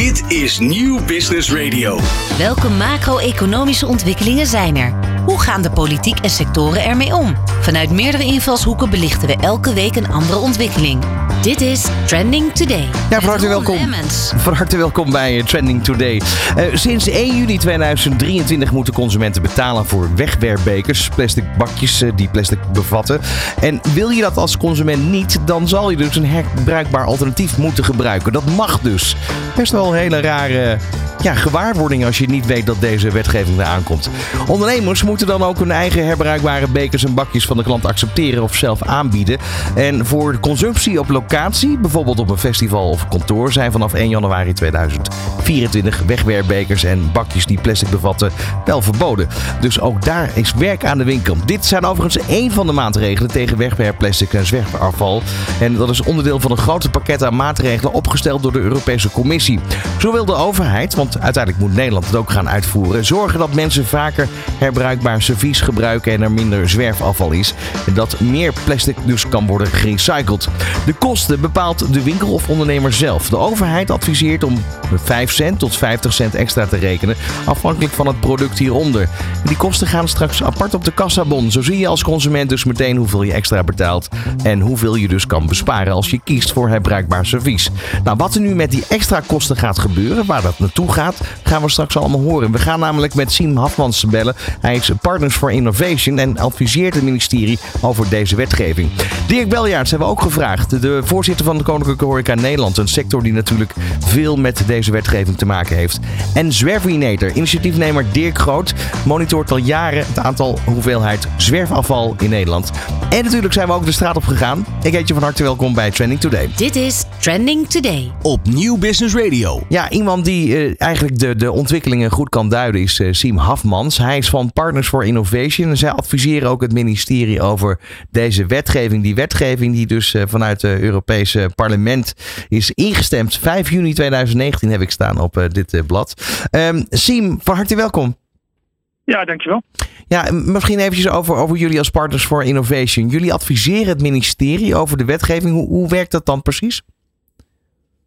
Dit is Nieuw Business Radio. Welke macro-economische ontwikkelingen zijn er? Hoe gaan de politiek en sectoren ermee om? Vanuit meerdere invalshoeken belichten we elke week een andere ontwikkeling. Dit is Trending Today. Ja, van harte welkom. Van harte welkom bij eh, Trending Today. Uh, sinds 1 juli 2023 moeten consumenten betalen voor wegwerpbekers, plastic bakjes uh, die plastic bevatten. En wil je dat als consument niet, dan zal je dus een herbruikbaar alternatief moeten gebruiken. Dat mag dus. Best wel een hele rare ja, gewaarwording als je niet weet dat deze wetgeving eraan komt. Ondernemers moeten dan ook hun eigen herbruikbare bekers en bakjes van de klant accepteren of zelf aanbieden. En voor de consumptie op bijvoorbeeld op een festival of kantoor, zijn vanaf 1 januari 2024 wegwerpbekers en bakjes die plastic bevatten wel verboden. Dus ook daar is werk aan de winkel. Dit zijn overigens één van de maatregelen tegen wegwerpplastic en zwerfafval. En dat is onderdeel van een groot pakket aan maatregelen opgesteld door de Europese Commissie. Zo wil de overheid, want uiteindelijk moet Nederland het ook gaan uitvoeren, zorgen dat mensen vaker herbruikbaar servies gebruiken en er minder zwerfafval is. En dat meer plastic dus kan worden gerecycled. De kosten bepaalt de winkel of ondernemer zelf. De overheid adviseert om 5 cent tot 50 cent extra te rekenen, afhankelijk van het product hieronder. Die kosten gaan straks apart op de kassabon. Zo zie je als consument dus meteen hoeveel je extra betaalt en hoeveel je dus kan besparen als je kiest voor herbruikbaar servies. Nou, wat er nu met die extra kosten gaat gebeuren, waar dat naartoe gaat, gaan we straks allemaal horen. We gaan namelijk met Siem Hafmans bellen. Hij is Partners for Innovation en adviseert het ministerie over deze wetgeving. Dirk Beljaarts hebben we ook gevraagd. De voorzitter van de Koninklijke Horeca Nederland. Een sector die natuurlijk veel met deze wetgeving te maken heeft. En Zwervinator, initiatiefnemer Dirk Groot, monitort al jaren het aantal hoeveelheid zwerfafval in Nederland. En natuurlijk zijn we ook de straat op gegaan. Ik heet je van harte welkom bij Trending Today. Dit is Trending Today. Op Nieuw Business Radio. Ja, iemand die uh, eigenlijk de, de ontwikkelingen goed kan duiden is uh, Siem Hafmans. Hij is van Partners for Innovation. Zij adviseren ook het ministerie over deze wetgeving. Die wetgeving die dus uh, vanuit het Europese parlement is ingestemd. 5 juni 2019 heb ik staan op dit blad. Um, Siem, van harte welkom. Ja, dankjewel. Ja, misschien eventjes over, over jullie als Partners for Innovation. Jullie adviseren het ministerie over de wetgeving. Hoe, hoe werkt dat dan precies?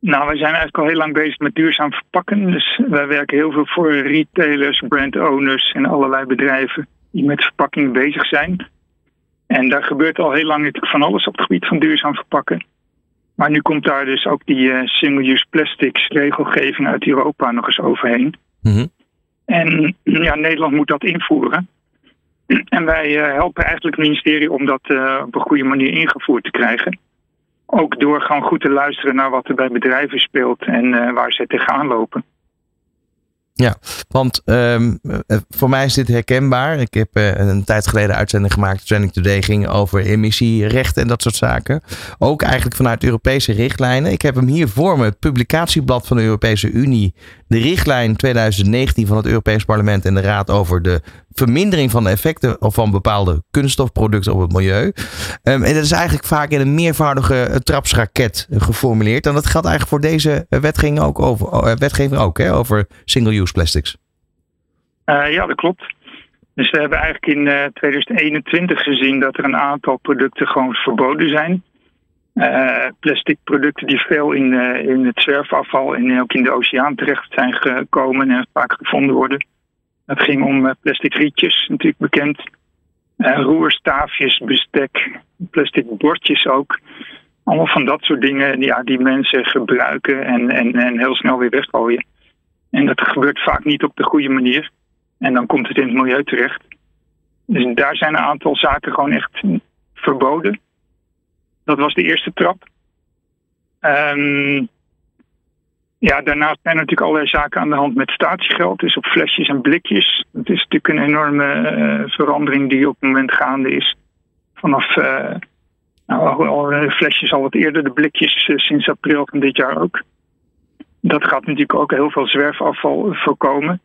Nou, wij zijn eigenlijk al heel lang bezig met duurzaam verpakken. Dus wij werken heel veel voor retailers, brand owners en allerlei bedrijven die met verpakking bezig zijn. En daar gebeurt al heel lang natuurlijk van alles op het gebied van duurzaam verpakken. Maar nu komt daar dus ook die uh, single-use plastics regelgeving uit Europa nog eens overheen. Mm En ja, Nederland moet dat invoeren. En wij uh, helpen eigenlijk het ministerie om dat uh, op een goede manier ingevoerd te krijgen. Ook door gewoon goed te luisteren naar wat er bij bedrijven speelt en uh, waar ze tegenaan lopen. Ja, want um, voor mij is dit herkenbaar. Ik heb uh, een tijd geleden uitzending gemaakt. Trending Today ging over emissierechten en dat soort zaken. Ook eigenlijk vanuit Europese richtlijnen. Ik heb hem hier voor me, het publicatieblad van de Europese Unie. De richtlijn 2019 van het Europees Parlement en de Raad over de vermindering van de effecten van bepaalde kunststofproducten op het milieu. Um, en dat is eigenlijk vaak in een meervoudige trapsraket geformuleerd. En dat geldt eigenlijk voor deze wetgeving ook, over, wetgeving ook hè, over single-use plastics. Uh, ja, dat klopt. Dus we hebben eigenlijk in uh, 2021 gezien dat er een aantal producten gewoon verboden zijn. Uh, plastic producten die veel in, in het zwerfafval en ook in de oceaan terecht zijn gekomen en vaak gevonden worden. Het ging om plastic rietjes, natuurlijk bekend. Roerstaafjes, bestek, plastic bordjes ook. Allemaal van dat soort dingen ja, die mensen gebruiken en, en, en heel snel weer weggooien. En dat gebeurt vaak niet op de goede manier. En dan komt het in het milieu terecht. Dus daar zijn een aantal zaken gewoon echt verboden. Dat was de eerste trap. Um, ja, daarnaast zijn er natuurlijk allerlei zaken aan de hand met statiegeld. Dus op flesjes en blikjes. Het is natuurlijk een enorme uh, verandering die op het moment gaande is. Vanaf uh, nou, al flesjes al wat eerder, de blikjes uh, sinds april van dit jaar ook. Dat gaat natuurlijk ook heel veel zwerfafval voorkomen.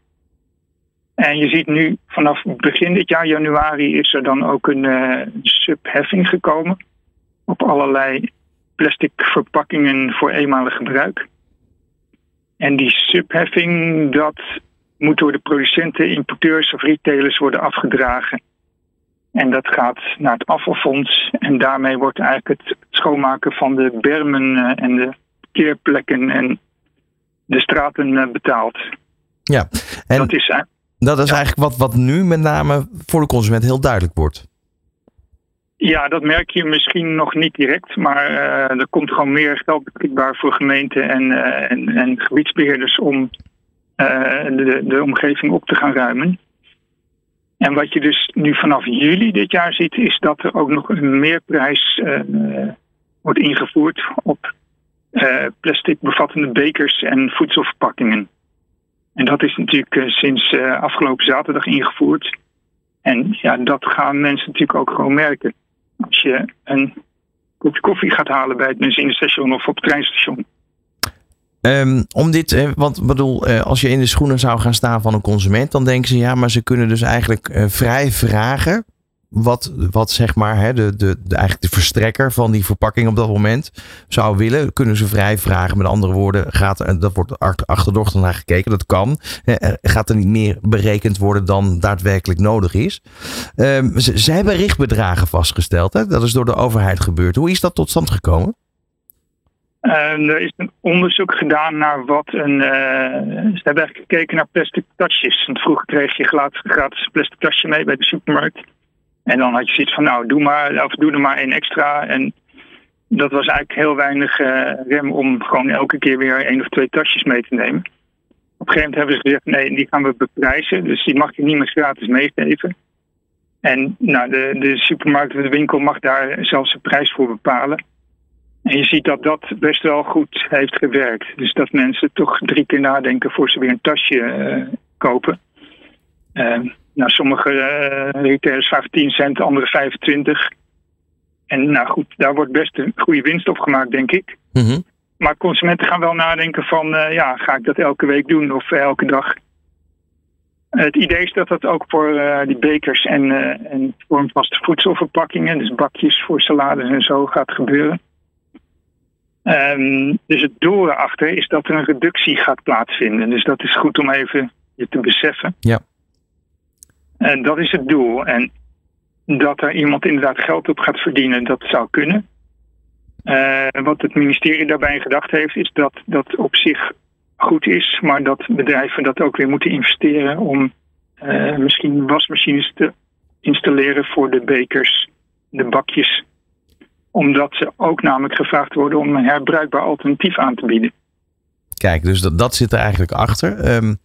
En je ziet nu vanaf begin dit jaar, januari, is er dan ook een subheffing gekomen. Op allerlei plastic verpakkingen voor eenmalig gebruik. En die subheffing, dat moet door de producenten, importeurs of retailers worden afgedragen. En dat gaat naar het afvalfonds. En daarmee wordt eigenlijk het schoonmaken van de bermen en de keerplekken en de straten betaalt. Ja, en dat is, dat is eigenlijk wat, wat nu met name voor de consument heel duidelijk wordt. Ja, dat merk je misschien nog niet direct, maar uh, er komt gewoon meer geld beschikbaar voor gemeenten en, uh, en, en, gebiedsbeheerders om uh, de, de omgeving op te gaan ruimen. En wat je dus nu vanaf juli dit jaar ziet, is dat er ook nog een meerprijs wordt ingevoerd op plastic bevattende bekers en voedselverpakkingen. En dat is natuurlijk sinds afgelopen zaterdag ingevoerd. En ja, dat gaan mensen natuurlijk ook gewoon merken als je een kopje koffie gaat halen bij het benzinestation of op het treinstation. Um, om dit, eh, want bedoel, eh, als je in de schoenen zou gaan staan van een consument, dan denken ze ja, maar ze kunnen dus eigenlijk uh, vrij vragen wat, wat zeg maar hè, de, de, de, eigenlijk de verstrekker van die verpakking op dat moment zou willen, kunnen ze vrij vragen. Met andere woorden, gaat dat wordt achterdochtig naar gekeken, dat kan. Gaat er niet meer berekend worden dan daadwerkelijk nodig is. Um, ze, hebben richtbedragen vastgesteld. Hè? Dat is door de overheid gebeurd. Hoe is dat tot stand gekomen? Uh, er is een onderzoek gedaan naar wat een. Uh, ze hebben eigenlijk gekeken naar plastic tasjes. Want vroeger kreeg je gratis, gratis plastic tasje mee bij de supermarkt. En dan had je zoiets van, nou, doe, maar, of doe er maar één extra. En dat was eigenlijk heel weinig uh, rem om gewoon elke keer weer één of twee tasjes mee te nemen. Op een gegeven moment hebben ze gezegd, nee, die gaan we beprijzen. Dus die mag je niet meer gratis meegeven. En nou, de, de supermarkt of de winkel mag daar zelfs een prijs voor bepalen. En je ziet dat dat best wel goed heeft gewerkt. Dus dat mensen toch drie keer nadenken voor ze weer een tasje uh, kopen. Uh, nou, sommige uh, retailers 15 cent, andere 25. En nou goed, daar wordt best een goede winst op gemaakt, denk ik. Mhm. Maar consumenten gaan wel nadenken van, uh, ja, ga ik dat elke week doen of elke dag? Het idee is dat dat ook voor uh, die bekers en, uh, en vormvaste voedselverpakkingen, dus bakjes voor salades en zo, gaat gebeuren. Um, dus het doel erachter is dat er een reductie gaat plaatsvinden. Dus dat is goed om even je te beseffen. Ja. En dat is het doel. En dat er iemand inderdaad geld op gaat verdienen, dat zou kunnen. Uh, wat het ministerie daarbij gedacht heeft, is dat dat op zich goed is, maar dat bedrijven dat ook weer moeten investeren om uh, misschien wasmachines te installeren voor de bekers, de bakjes. Omdat ze ook namelijk gevraagd worden om een herbruikbaar alternatief aan te bieden. Kijk, dus dat, dat zit er eigenlijk achter. Um,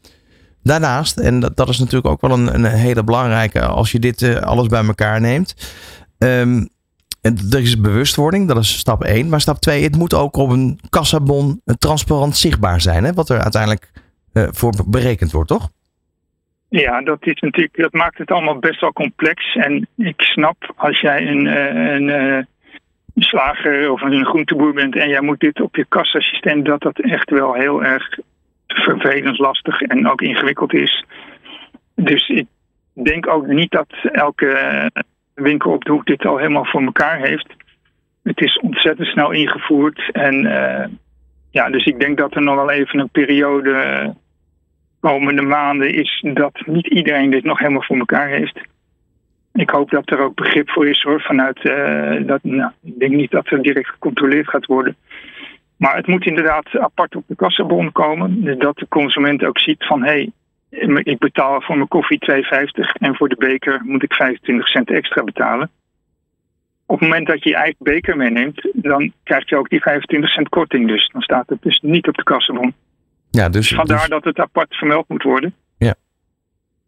Daarnaast, en dat, dat is natuurlijk ook wel een, een hele belangrijke als je dit uh, alles bij elkaar neemt. Um, er is bewustwording, dat is stap 1. Maar stap 2, het moet ook op een kassabon transparant zichtbaar zijn. Hè, wat er uiteindelijk uh, voor berekend wordt, toch? Ja, dat, is natuurlijk, dat maakt het allemaal best wel complex. En ik snap als jij een, een, een slager of een groenteboer bent en jij moet dit op je kassasysteem, dat dat echt wel heel erg vervelend lastig en ook ingewikkeld is. Dus ik denk ook niet dat elke winkel op de hoek dit al helemaal voor elkaar heeft. Het is ontzettend snel ingevoerd. En uh, ja, dus ik denk dat er nog wel even een periode komende maanden is dat niet iedereen dit nog helemaal voor elkaar heeft. Ik hoop dat er ook begrip voor is hoor, vanuit uh, dat. Nou, ik denk niet dat er direct gecontroleerd gaat worden. Maar het moet inderdaad apart op de kassabon komen. Dus dat de consument ook ziet van hé, hey, ik betaal voor mijn koffie 2,50 en voor de beker moet ik 25 cent extra betalen. Op het moment dat je je eigen beker meeneemt, dan krijg je ook die 25 cent korting. Dus dan staat het dus niet op de kassabon. Ja, dus, Vandaar dus... dat het apart vermeld moet worden. Ja.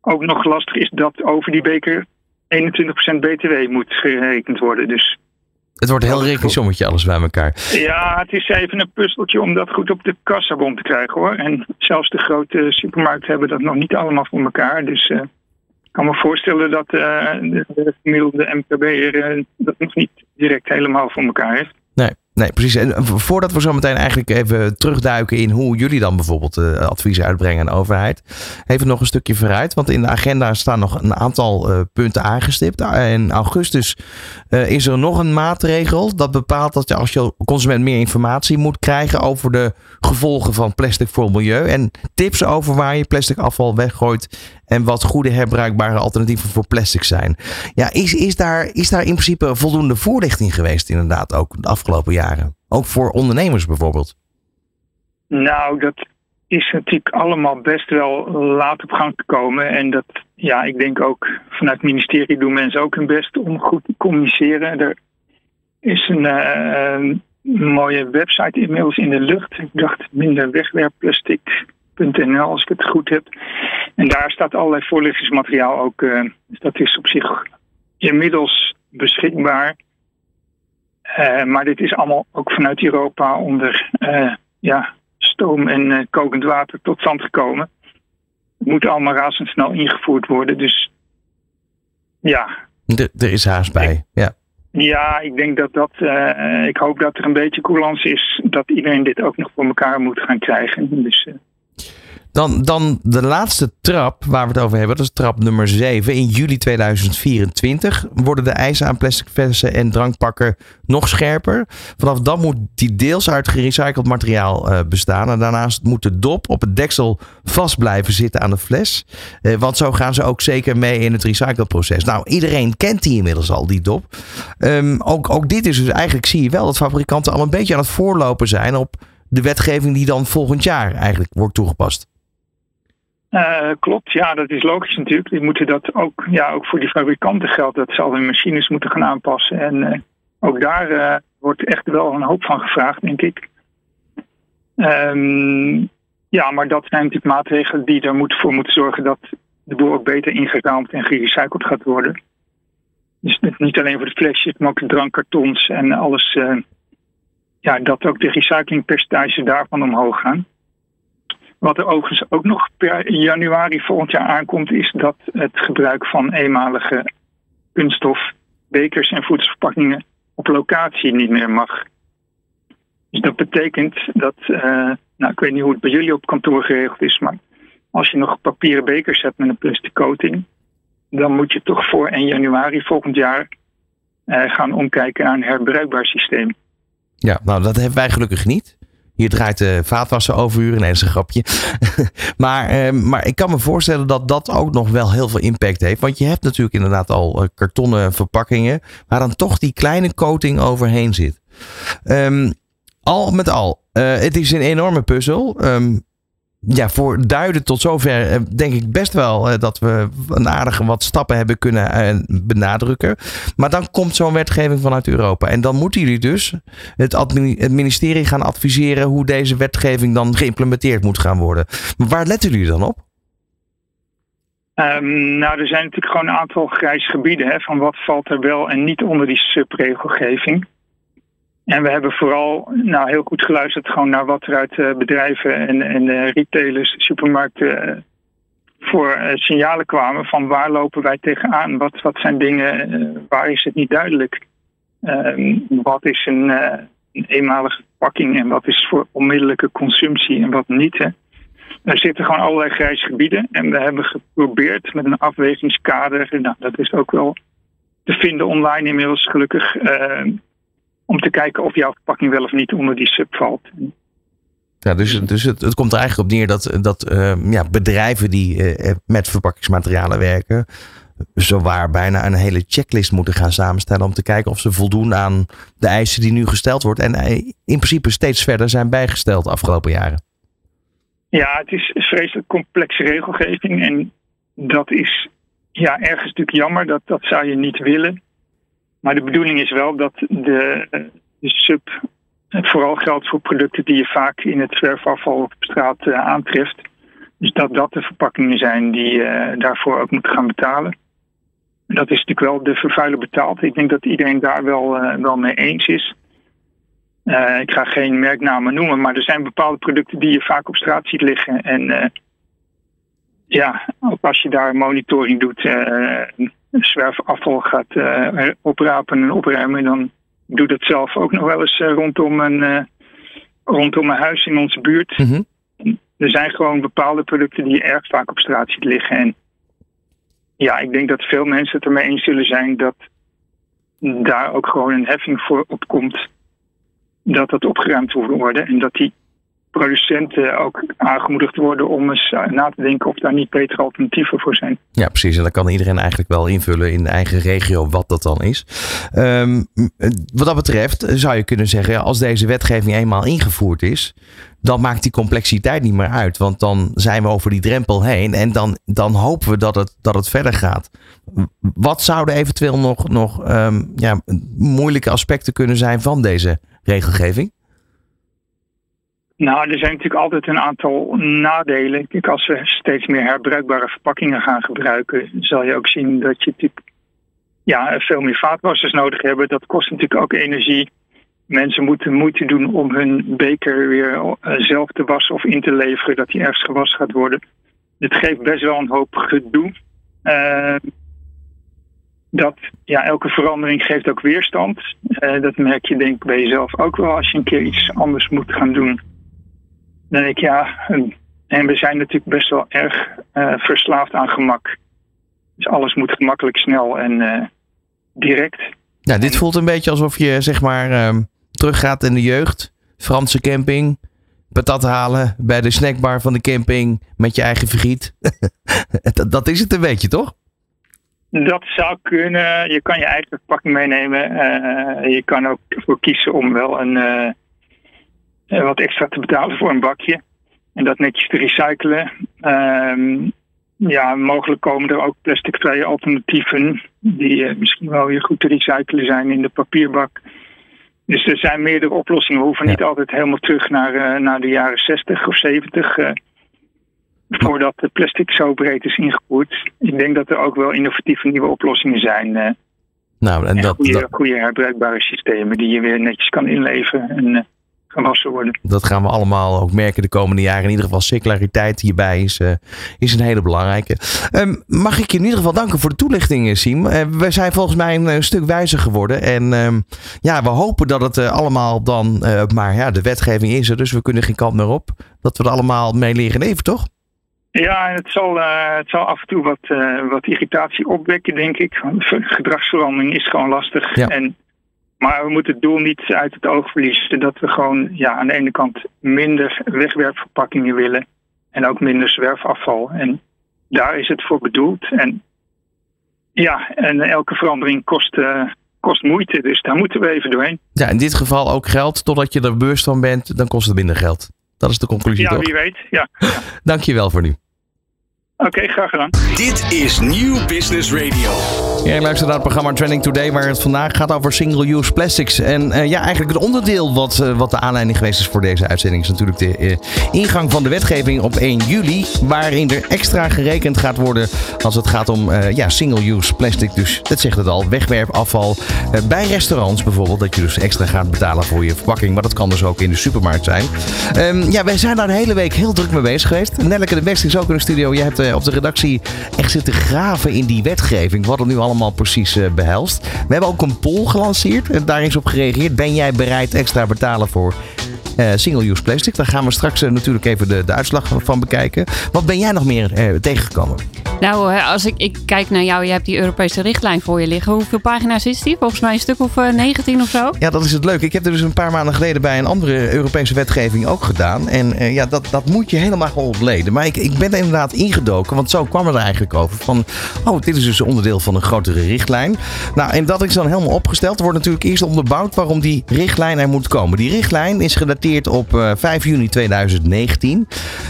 Ook nog lastig is dat over die beker 21% BTW moet gerekend worden. Dus het wordt een heel rekensommetje alles bij elkaar. Ja, het is even een puzzeltje om dat goed op de kassabon te krijgen hoor. En zelfs de grote supermarkten hebben dat nog niet allemaal voor elkaar. Dus uh, ik kan me voorstellen dat uh, de, de gemiddelde MKB'er uh, dat nog niet direct helemaal voor elkaar heeft. Nee. Precies. En voordat we zo meteen eigenlijk even terugduiken in hoe jullie dan bijvoorbeeld uh, adviezen uitbrengen aan de overheid. Even nog een stukje vooruit. Want in de agenda staan nog een aantal uh, punten aangestipt. In augustus is er nog een maatregel dat bepaalt dat je als je consument meer informatie moet krijgen over de gevolgen van plastic voor milieu. En tips over waar je plastic afval weggooit en wat goede herbruikbare alternatieven voor plastic zijn. Ja, is, is, daar, is daar in principe voldoende voorlichting geweest inderdaad ook de afgelopen jaren? Ook voor ondernemers bijvoorbeeld? Nou, dat is natuurlijk allemaal best wel laat op gang gekomen. En dat, ja, ik denk ook vanuit het ministerie doen mensen ook hun best om goed te communiceren. Er is een uh, mooie website inmiddels in de lucht. Ik dacht minderwegwerpplastic.nl als ik het goed heb. En daar staat allerlei voorlichtingsmateriaal ook. Uh, dus dat is op zich inmiddels beschikbaar. Uh, maar dit is allemaal ook vanuit Europa onder ja, stoom en kokend water tot stand gekomen. Het moet allemaal razendsnel ingevoerd worden. Dus ja. er is haast bij, ja. Ja, ik denk dat dat. Uh, ik hoop dat er een beetje coulance is. Dat iedereen dit ook nog voor elkaar moet gaan krijgen. Dus. Uh, dan, dan de laatste trap waar we het over hebben, dat is trap nummer 7. In juli 2024 worden de eisen aan plastic flessen en drankpakken nog scherper. Vanaf dan moet die deels uit gerecycled materiaal uh, bestaan. En daarnaast moet de dop op het deksel vast blijven zitten aan de fles. Uh, want zo gaan ze ook zeker mee in het recycleproces. Nou, iedereen kent die inmiddels al, die dop. Um, ook, ook dit is dus eigenlijk, zie je wel, dat fabrikanten al een beetje aan het voorlopen zijn op de wetgeving die dan volgend jaar eigenlijk wordt toegepast. Uh, klopt, ja, dat is logisch natuurlijk. Die moeten dat ook, ja, ook voor die fabrikanten geldt dat ze al hun machines moeten gaan aanpassen. En uh, ook daar uh, wordt echt wel een hoop van gevraagd, denk ik. Um, ja, maar dat zijn natuurlijk maatregelen die er voor moeten zorgen dat de boel ook beter ingeruimd en gerecycled gaat worden. Dus niet alleen voor de flesjes, maar ook de drankkartons en alles. ja, dat ook de recyclingpercentages daarvan omhoog gaan. Wat er overigens ook nog per januari volgend jaar aankomt, is dat het gebruik van eenmalige kunststof, bekers en voedselverpakkingen op locatie niet meer mag. Dus dat betekent dat, uh, nou ik weet niet hoe het bij jullie op kantoor geregeld is, maar als je nog papieren bekers hebt met een plastic coating, dan moet je toch voor 1 januari volgend jaar uh, gaan omkijken naar een herbruikbaar systeem. Ja, nou dat hebben wij gelukkig niet. Hier draait de vaatwassen overuren. Nee, dat een grapje. maar, uh, maar ik kan me voorstellen dat dat ook nog wel heel veel impact heeft. Want je hebt natuurlijk inderdaad al uh, kartonnen verpakkingen. Waar dan toch die kleine coating overheen zit. Um, al met al, uh, het is een enorme puzzel. Um, ja, voor duiden tot zover eh, denk ik best wel eh, dat we een aardige wat stappen hebben kunnen eh, benadrukken. Maar dan komt zo'n wetgeving vanuit Europa. En dan moeten jullie dus het, ministerie gaan adviseren hoe deze wetgeving dan geïmplementeerd moet gaan worden. Maar waar letten jullie dan op? Um, nou, er zijn natuurlijk gewoon een aantal grijs gebieden. Hè, van wat valt er wel en niet onder die subregelgeving. En we hebben vooral nou, heel goed geluisterd gewoon naar wat er uit uh, bedrijven en, en uh, retailers, supermarkten uh, voor signalen kwamen van waar lopen wij tegenaan? Wat, wat zijn dingen, waar is het niet duidelijk? Ehm, wat is een, een, eenmalige verpakking en wat is voor onmiddellijke consumptie en wat niet? Hè? Er zitten gewoon allerlei grijze gebieden en we hebben geprobeerd met een afwegingskader, nou, dat is ook wel te vinden online inmiddels gelukkig ehm, om te kijken of jouw verpakking wel of niet onder die sub valt. Ja, dus, dus het, het komt er eigenlijk op neer dat, dat uh, ja, bedrijven die uh, met verpakkingsmaterialen werken, zowaar bijna een hele checklist moeten gaan samenstellen om te kijken of ze voldoen aan de eisen die nu gesteld worden en eh, in principe steeds verder zijn bijgesteld de afgelopen jaren. Ja, het is vreselijk complexe regelgeving en dat is ja, ergens natuurlijk jammer, dat, dat zou je niet willen. Maar de bedoeling is wel dat de, de sub vooral geldt voor producten die je vaak in het zwerfafval op straat uh, aantreft. Dus dat dat de verpakkingen zijn die uh, daarvoor ook moeten gaan betalen. Dat is natuurlijk wel de vervuiler betaald. Ik denk dat iedereen daar wel, uh, wel mee eens is. ik ga geen merknamen noemen, maar er zijn bepaalde producten die je vaak op straat ziet liggen. En ja, ook als je daar monitoring doet, zwerfafval gaat uh, oprapen en opruimen, dan doe dat zelf ook nog wel eens uh, rondom, een, uh, rondom een huis in onze buurt. Mm-hmm. Er zijn gewoon bepaalde producten die je erg vaak op straat ziet liggen. En ja, ik denk dat veel mensen het ermee eens zullen zijn dat daar ook gewoon een heffing voor op komt. Dat dat opgeruimd moet worden en dat die producenten ook aangemoedigd worden om eens na te denken of daar niet betere alternatieven voor zijn. Ja, precies. En dan kan iedereen eigenlijk wel invullen in de eigen regio wat dat dan is. Um, wat dat betreft zou je kunnen zeggen, als deze wetgeving eenmaal ingevoerd is, dan maakt die complexiteit niet meer uit. Want dan zijn we over die drempel heen en dan, dan hopen we dat het, dat het verder gaat. Wat zouden eventueel nog, nog um, ja, moeilijke aspecten kunnen zijn van deze regelgeving? Nou, er zijn natuurlijk altijd een aantal nadelen. Kijk, als we steeds meer herbruikbare verpakkingen gaan gebruiken, zal je ook zien dat je natuurlijk ja, veel meer vaatwassers nodig hebben. Dat kost natuurlijk ook energie. Mensen moeten moeite doen om hun beker weer eh, zelf te wassen of in te leveren, dat die ergens gewassen gaat worden. Dit geeft best wel een hoop gedoe. Uh, dat ja, elke verandering geeft ook weerstand. Uh, dat merk je denk ik bij jezelf ook wel als je een keer iets anders moet gaan doen. Dan denk ik ja, en we zijn natuurlijk best wel erg uh, verslaafd aan gemak. Dus alles moet gemakkelijk, snel en uh, direct. Ja, dit voelt een beetje alsof je zeg maar uh, teruggaat in de jeugd. Franse camping, patat halen bij de snackbar van de camping met je eigen vergiet. dat, dat is het een beetje, toch? Dat zou kunnen. Je kan je eigen verpakking meenemen. Uh, je kan ook voor kiezen om wel een, wat extra te betalen voor een bakje. En dat netjes te recyclen. Uh, ja, mogelijk komen er ook plasticvrije alternatieven. Die uh, misschien wel weer goed te recyclen zijn in de papierbak. Dus er zijn meerdere oplossingen. We hoeven ja. niet altijd helemaal terug naar, naar de jaren 60 of 70 voordat de plastic zo breed is ingevoerd. Ik denk dat er ook wel innovatieve nieuwe oplossingen zijn. Nou, en, dat, goede, dat... goede herbruikbare systemen die je weer netjes kan inleveren en worden. Dat gaan we allemaal ook merken de komende jaren. In ieder geval circulariteit hierbij is, uh, is een hele belangrijke. Um, mag ik je in ieder geval danken voor de toelichting, Siem. we zijn volgens mij een, stuk wijzer geworden. En um, ja, we hopen dat het allemaal dan, maar ja, de wetgeving is er, dus we kunnen geen kant meer op. Dat we er allemaal mee leren leven, toch? Ja, het zal, uh, het zal af en toe wat, uh, wat irritatie opwekken, denk ik. Gedragsverandering is gewoon lastig. Ja. En, maar we moeten het doel niet uit het oog verliezen. Dat we gewoon ja, aan de ene kant minder wegwerpverpakkingen willen. En ook minder zwerfafval. En daar is het voor bedoeld. En ja, en elke verandering kost, uh, kost moeite. Dus daar moeten we even doorheen. Ja, in dit geval ook geld. Totdat je er bewust van bent, dan kost het minder geld. Dat is de conclusie. Ja, toch? wie weet. Ja. ja. Dankjewel voor nu. Oké, okay, graag gedaan. Dit is Nieuw Business Radio. Jij luistert naar het programma Trending Today, waar het vandaag gaat over single-use plastics. En uh, ja, eigenlijk het onderdeel wat, uh, wat de aanleiding geweest is voor deze uitzending is natuurlijk de uh, ingang van de wetgeving op 1 juli. Waarin er extra gerekend gaat worden als het gaat om ja, single-use plastic. Dus dat zegt het al, wegwerpafval. bij restaurants bijvoorbeeld, dat je dus extra gaat betalen voor je verpakking. Maar dat kan dus ook in de supermarkt zijn. Um, ja, wij zijn daar de hele week heel druk mee bezig geweest. Nelleke de Best is ook in de studio. Jij hebt op de redactie echt zitten graven in die wetgeving. Wat het nu allemaal precies uh, behelst. We hebben ook een poll gelanceerd en daar is op gereageerd. Ben jij bereid extra betalen voor uh, single-use plastic? Daar gaan we straks natuurlijk even de, de uitslag van bekijken. Wat ben jij nog meer tegengekomen? Nou, als ik, ik kijk naar jou, je hebt die Europese richtlijn voor je liggen. Hoeveel pagina's is die? Volgens mij een stuk of uh, 19 of zo. Ja, dat is het leuke. Ik heb er dus een paar maanden geleden bij een andere Europese wetgeving ook gedaan. En uh, ja, dat, dat moet je helemaal ontleden. Maar ik, ik ben er inderdaad ingedoken, want zo kwam het er eigenlijk over. Van, oh, dit is dus onderdeel van een grotere richtlijn. Nou, en dat is dan helemaal opgesteld. Er wordt natuurlijk eerst onderbouwd waarom die richtlijn er moet komen. Die richtlijn is gedateerd op uh, 5 juni 2019.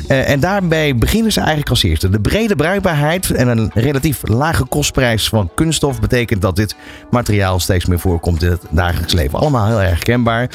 en daarbij beginnen ze eigenlijk als eerste. De brede bruikbaarheid en een relatief lage kostprijs van kunststof betekent dat dit materiaal steeds meer voorkomt in het dagelijks leven. Allemaal heel erg kenbaar.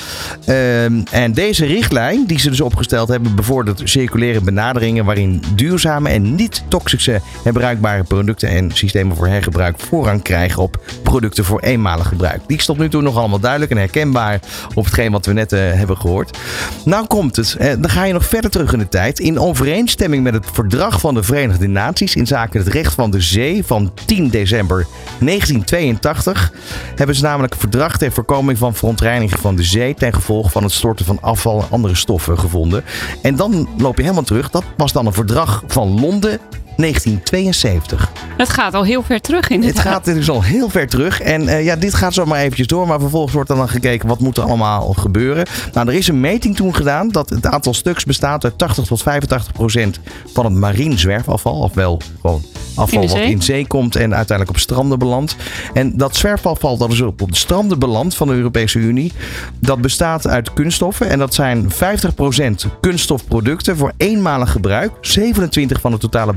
Um, en deze richtlijn die ze dus opgesteld hebben bevordert circulaire benaderingen waarin duurzame en niet-toxische herbruikbare producten en systemen voor hergebruik voorrang krijgen op producten voor eenmalig gebruik. Die is tot nu toe nog allemaal duidelijk en herkenbaar op hetgeen wat we net uh, hebben gehoord. Nou komt het. Dan ga je nog verder terug in de tijd. In overeenstemming met het verdrag van de Verenigde Naties in zaken het recht van de zee van 10 december 1982 hebben ze namelijk een verdrag ter voorkoming van verontreiniging van de zee ten gevolge van het storten van afval en andere stoffen gevonden. En dan loop je helemaal terug. Dat was dan een verdrag van Londen 1972. Het gaat al heel ver terug in Het gaat dus al heel ver terug. En uh, ja, dit gaat zo maar eventjes door. Maar vervolgens wordt er dan gekeken wat moet er allemaal gebeuren. Nou, er is een meting toen gedaan dat het aantal stuks bestaat uit 80 tot 85 procent van het marien zwerfafval. Ofwel gewoon afval in wat in zee komt en uiteindelijk op stranden belandt. En dat zwerfafval dat is op, op de stranden belandt van de Europese Unie. Dat bestaat uit kunststoffen. En dat zijn 50 procent kunststofproducten voor eenmalig gebruik. 27 van de totale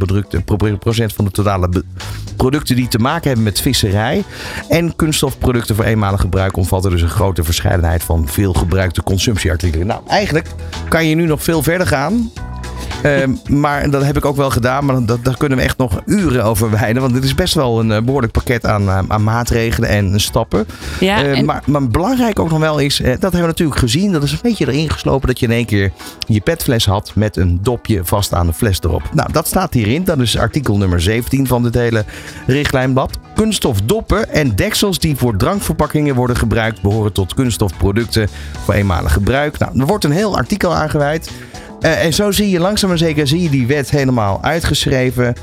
procent van de totale producten die te maken hebben met visserij. En kunststofproducten voor eenmalig gebruik omvatten dus een grote verscheidenheid van veel gebruikte consumptieartikelen. Nou, eigenlijk kan je nu nog veel verder gaan. Ehm, maar dat heb ik ook wel gedaan. Maar dat, daar kunnen we echt nog uren over wijden. Want dit is best wel een uh, behoorlijk pakket aan, uh, aan maatregelen en stappen. Ja, ehm, maar, maar belangrijk ook nog wel is, uh, dat hebben we natuurlijk gezien. Dat is een beetje erin geslopen dat je in één keer je petfles had met een dopje vast aan de fles erop. Nou, dat staat hierin. Dat is artikel nummer 17 van dit hele richtlijnblad. Kunststofdoppen en deksels die voor drankverpakkingen worden gebruikt, behoren tot kunststofproducten voor eenmalig gebruik. Nou, er wordt een heel artikel aangeweid. Uh, en zo zie je langzaam maar zeker zie je die wet helemaal uitgeschreven.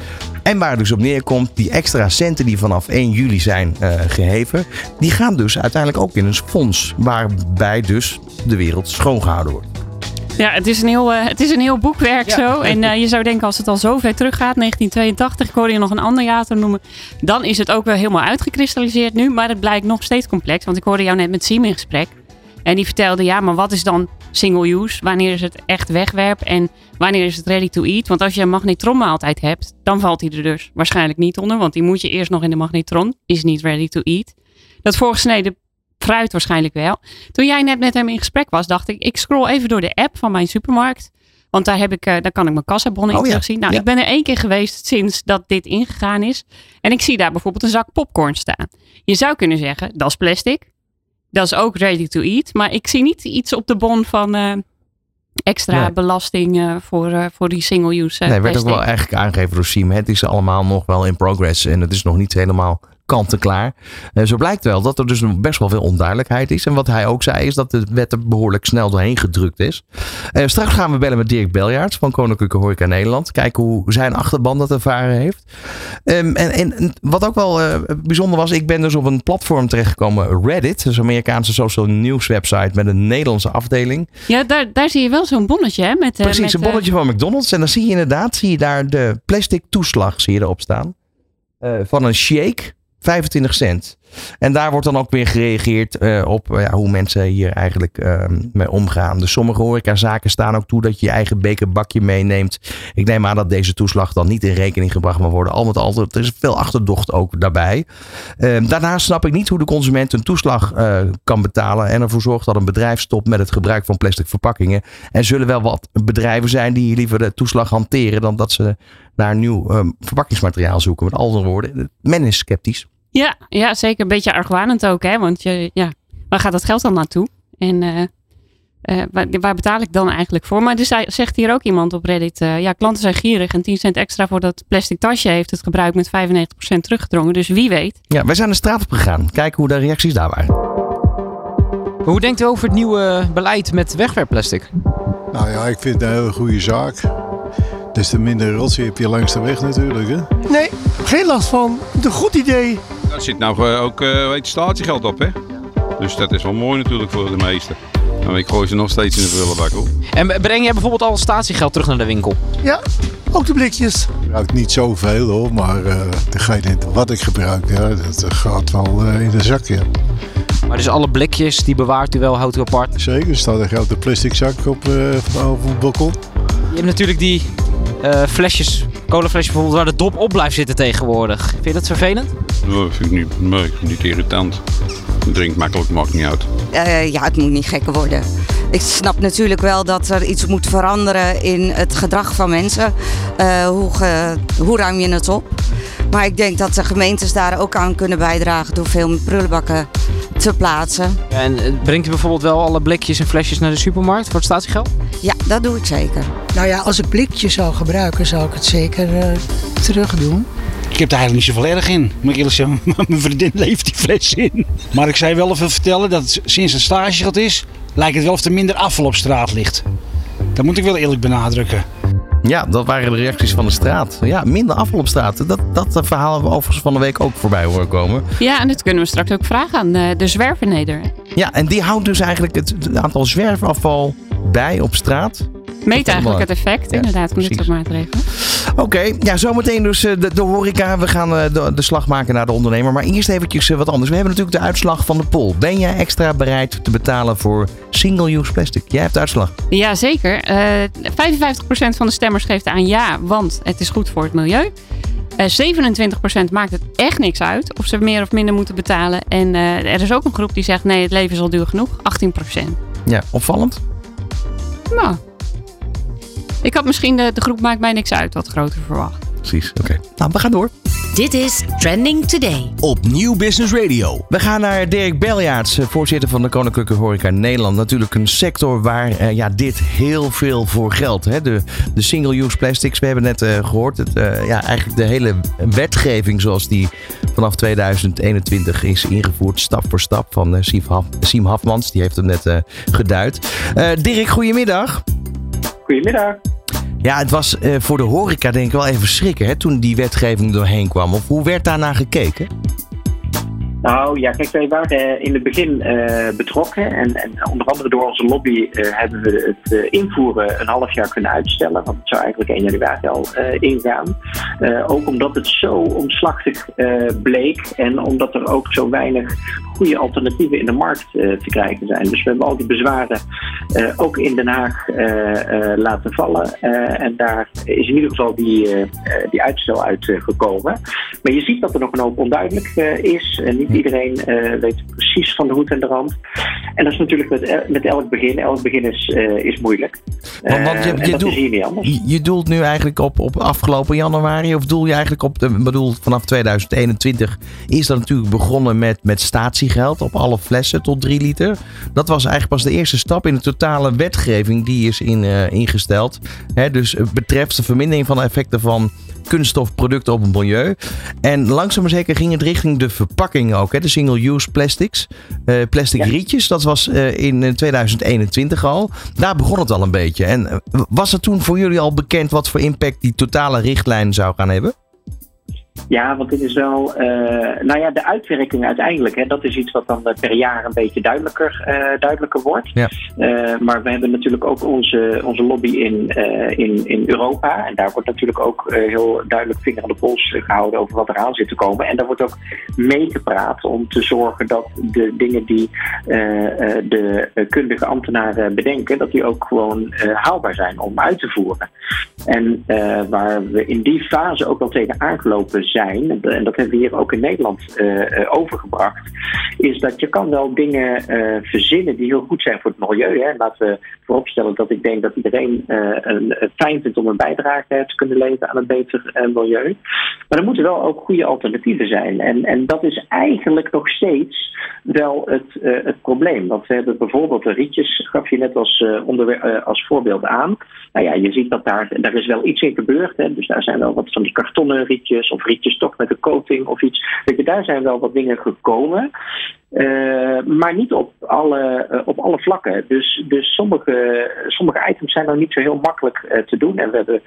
En waar het dus op neerkomt, die extra centen die vanaf 1 juli zijn uh, geheven, die gaan dus uiteindelijk ook in een fonds waarbij dus de wereld schoongehouden wordt. Ja, het is een heel, uh, het is een heel boekwerk ja. zo. En uh, je zou denken als het al zo ver teruggaat, 1982, ik hoorde je nog een ander jaar noemen, dan is het ook wel helemaal uitgekristalliseerd nu. Maar het blijkt nog steeds complex, want ik hoorde jou net met Siem in gesprek. En die vertelde, ja, maar wat is dan single use? Wanneer is het echt wegwerp? En wanneer is het ready to eat? Want als je een magnetrommaaltijd hebt, dan valt hij er dus waarschijnlijk niet onder. Want die moet je eerst nog in de magnetron. Is niet ready to eat. Dat voorgesneden fruit waarschijnlijk wel. Toen jij net met hem in gesprek was, dacht ik, ik scroll even door de app van mijn supermarkt. Want daar, heb ik, uh, daar kan ik mijn kassabonnen oh, in. Nou, ik ben er één keer geweest sinds dat dit ingegaan is. En ik zie daar bijvoorbeeld een zak popcorn staan. Je zou kunnen zeggen, dat is plastic. Dat is ook ready to eat. Maar ik zie niet iets op de bon van uh, extra belasting uh, voor, uh, voor die single use. nee, werd ook wel eigenlijk aangegeven door Siem. Het is allemaal nog wel in progress. En het is nog niet helemaal kant-en-klaar. En zo blijkt wel dat er dus best wel veel onduidelijkheid is. En wat hij ook zei is dat de wet er behoorlijk snel doorheen gedrukt is. Uh, straks gaan we bellen met Dirk Beljaerts van Koninklijke Horeca Nederland. Kijken hoe zijn achterban dat ervaren heeft. Um, en, en, wat ook wel uh, bijzonder was, ik ben dus op een platform terechtgekomen, Reddit. Een Amerikaanse social news website met een Nederlandse afdeling. Ja, daar, daar zie je wel zo'n bonnetje hè? Met, Precies, met, een bonnetje van McDonald's. En dan zie je inderdaad, zie je daar de plastic toeslag zie je erop staan. van een shake 25 cent. En daar wordt dan ook weer gereageerd uh, op uh, ja, hoe mensen hier eigenlijk uh, mee omgaan. Dus sommige horecazaken staan ook toe dat je je eigen bekerbakje meeneemt. Ik neem aan dat deze toeslag dan niet in rekening gebracht mag worden. Al met al, er is veel achterdocht ook daarbij. Ehm, daarnaast snap ik niet hoe de consument een toeslag eh, kan betalen en ervoor zorgt dat een bedrijf stopt met het gebruik van plastic verpakkingen. Er zullen wel wat bedrijven zijn die liever de toeslag hanteren dan dat ze naar nieuw ehm, verpakkingsmateriaal zoeken. Met andere woorden, men is sceptisch. Ja, ja, zeker. Een beetje argwanend ook. Hè? Want je, ja, waar gaat dat geld dan naartoe? En uh, uh, waar, waar, betaal ik dan eigenlijk voor? Maar dus zegt hier ook iemand op Reddit. Uh, ja, klanten zijn gierig. En 10 cent extra voor dat plastic tasje heeft het gebruik met 95% teruggedrongen. Dus wie weet. Ja, wij zijn de straat op gegaan. Kijken hoe de reacties daar waren. Hoe denkt u over het nieuwe beleid met wegwerpplastic? Nou ja, ik vind het een hele goede zaak. Des te minder rotzooi heb je langs de weg natuurlijk. Hè? Nee, geen last van. Het is een goed idee. Daar zit nou eh, ook weet, statiegeld op, hè? Dus dat is wel mooi natuurlijk voor de meesten. Nou, ik gooi ze nog steeds in de prullenbak hoor. En breng jij bijvoorbeeld al statiegeld terug naar de winkel? Ja, ook de blikjes. Ik gebruik niet zoveel hoor, maar uh, degene wat ik gebruik, ja, dat gaat wel uh, in de zak. Ja. Maar dus alle blikjes, die bewaart u wel, houdt u apart? Zeker, er staat een grote plastic zak op, uh, op het balkon. Je hebt natuurlijk die uh, flesjes, colaflesjes bijvoorbeeld, waar de dop op blijft zitten tegenwoordig. Vind je dat vervelend? Dat vind ik niet, nee, niet irritant. Ik drink makkelijk, maakt niet uit. Uh, ja, het moet niet gekker worden. Ik snap natuurlijk wel dat er iets moet veranderen in het gedrag van mensen. Uh, hoe, ge, hoe ruim je het op? Maar ik denk dat de gemeentes daar ook aan kunnen bijdragen door veel prullenbakken te plaatsen. En eh, brengt u bijvoorbeeld wel alle blikjes en flesjes naar de supermarkt voor het statiegeld? Ja, dat doe ik zeker. Nou ja, als ik blikjes zou gebruiken, zou ik het zeker uh, terug doen. Ik heb er eigenlijk niet zoveel erg in. Maar ik eerlijk zeggen, mijn vriendin leeft die fles in. Maar ik zou wel even vertellen dat sinds het stagegeld is, lijkt het wel of er minder afval op straat ligt. Dat moet ik wel eerlijk benadrukken. Ja, dat waren de reacties van de straat. Ja, minder afval op straat. Dat, dat verhaal hebben we overigens van de week ook voorbij horen komen. Ja, en dit kunnen we straks ook vragen aan de, de zwerverneder. Ja, en die houdt dus eigenlijk het aantal zwerfafval bij op straat. Meet eigenlijk het effect, inderdaad, dit soort maatregelen. Oké, ja, zometeen dus eh, de, de horeca. We gaan eh, de, de, slag maken naar de ondernemer. Maar eerst eventjes eh, wat anders. We hebben natuurlijk de uitslag van de poll. Ben jij extra bereid te betalen voor single-use plastic? Jij hebt de uitslag. Ja, zeker. 55% van de stemmers geeft aan ja, want het is goed voor het milieu. 27% maakt het echt niks uit of ze meer of minder moeten betalen. En er is ook een groep die zegt nee, het leven is al duur genoeg. 18%. Ja, opvallend. Nou, ik had misschien de, de groep Maakt mij niks uit wat groter verwacht. Precies, oké. Nou, we gaan door. Dit is Trending Today. Op Nieuw Business Radio. We gaan naar Dirk Beljaarts, eh, voorzitter van de Koninklijke Horeca Nederland. Natuurlijk een sector waar uh, ja, dit heel veel voor geldt. Hè? De, de single-use plastics, we hebben net uh, gehoord. Het, uh, ja, eigenlijk de hele wetgeving zoals die vanaf 2021 is ingevoerd, stap voor stap, van Siem Hafmans. Die heeft hem net geduid. Dirk, goedemiddag. Goedemiddag. Ja, het was uh, voor de horeca denk ik wel even schrikken hè, toen die wetgeving doorheen kwam. Of hoe werd daarna gekeken? Nou ja, kijk, wij waren in het begin uh, betrokken. En, en, onder andere door onze lobby hebben we het invoeren een half jaar kunnen uitstellen. Want het zou eigenlijk 1 januari al ingaan. ook omdat het zo omslachtig bleek. En omdat er ook zo weinig goede alternatieven in de markt te krijgen zijn. Dus we hebben al die bezwaren ook in Den Haag laten vallen. en daar is in ieder geval die, die uitstel uitgekomen. maar je ziet dat er nog een hoop onduidelijk is. niet iedereen weet precies van de hoed en de rand. En dat is natuurlijk met, met elk begin. Elk begin is, is moeilijk. Want, want je, je, doelt, je doelt nu eigenlijk op, op afgelopen januari, of doel je eigenlijk op, de, bedoel, vanaf 2021 is dat natuurlijk begonnen met, met statiegeld op alle flessen tot 3 liter. Dat was eigenlijk pas de eerste stap in de totale wetgeving die is in, ingesteld. Hè, dus het betreft de vermindering van de effecten van kunststofproducten op het milieu. En langzaam maar zeker ging het richting de verpakking ook. Hè? De single-use plastics. Uh, plastic ja. rietjes, dat was uh, in 2021 al. Daar begon het al een beetje. En was het toen voor jullie al bekend wat voor impact die totale richtlijn zou gaan hebben? Ja, want dit is wel, uh, nou ja, de uitwerking uiteindelijk, hè, dat is iets wat dan per jaar een beetje duidelijker, uh, duidelijker wordt. Ja. Uh, maar we hebben natuurlijk ook onze, onze lobby in, in, in Europa. En daar wordt natuurlijk ook heel duidelijk vinger aan de pols gehouden over wat eraan zit te komen. En daar wordt ook meegepraat om te zorgen dat de dingen die de kundige ambtenaren bedenken, dat die ook gewoon haalbaar zijn om uit te voeren. En waar we in die fase ook wel tegen aangelopen en dat hebben we hier ook in Nederland uh, overgebracht, is dat je kan wel dingen uh, verzinnen die heel goed zijn voor het milieu. Hè. Laten we vooropstellen dat ik denk dat iedereen een, fijn vindt om een bijdrage te kunnen leveren aan een beter milieu. Maar er moeten wel ook goede alternatieven zijn. En, en dat is eigenlijk nog steeds wel het, het probleem. Want we hebben bijvoorbeeld de rietjes, gaf je net als, als voorbeeld aan. Nou ja, je ziet dat daar, daar is wel iets in gebeurd. Hè. Dus daar zijn wel wat van die kartonnen rietjes of rietjes toch met een coating of iets. Weet je, daar zijn wel wat dingen gekomen. Uh, maar niet op alle, uh, op alle vlakken. Dus, dus sommige, sommige items zijn nog niet zo heel makkelijk uh, te doen. En we hebben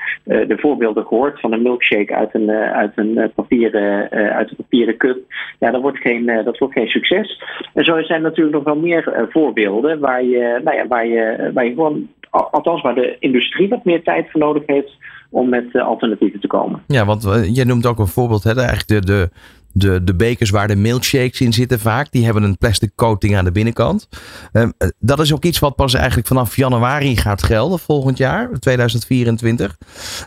de voorbeelden gehoord van een milkshake uit een, uit een, papieren, uit een papieren cup. Ja, dat wordt, geen, dat wordt geen succes. En zo zijn natuurlijk nog wel meer voorbeelden waar je, nou ja, waar, je, waar je gewoon, althans waar de industrie wat meer tijd voor nodig heeft om met alternatieven te komen. Ja, want jij noemt ook een voorbeeld, hè, eigenlijk de, de, de, de bekers waar de milkshakes in zitten vaak, die hebben een plastic coating aan de binnenkant. Um, dat is ook iets wat pas eigenlijk vanaf januari gaat gelden volgend jaar, 2024.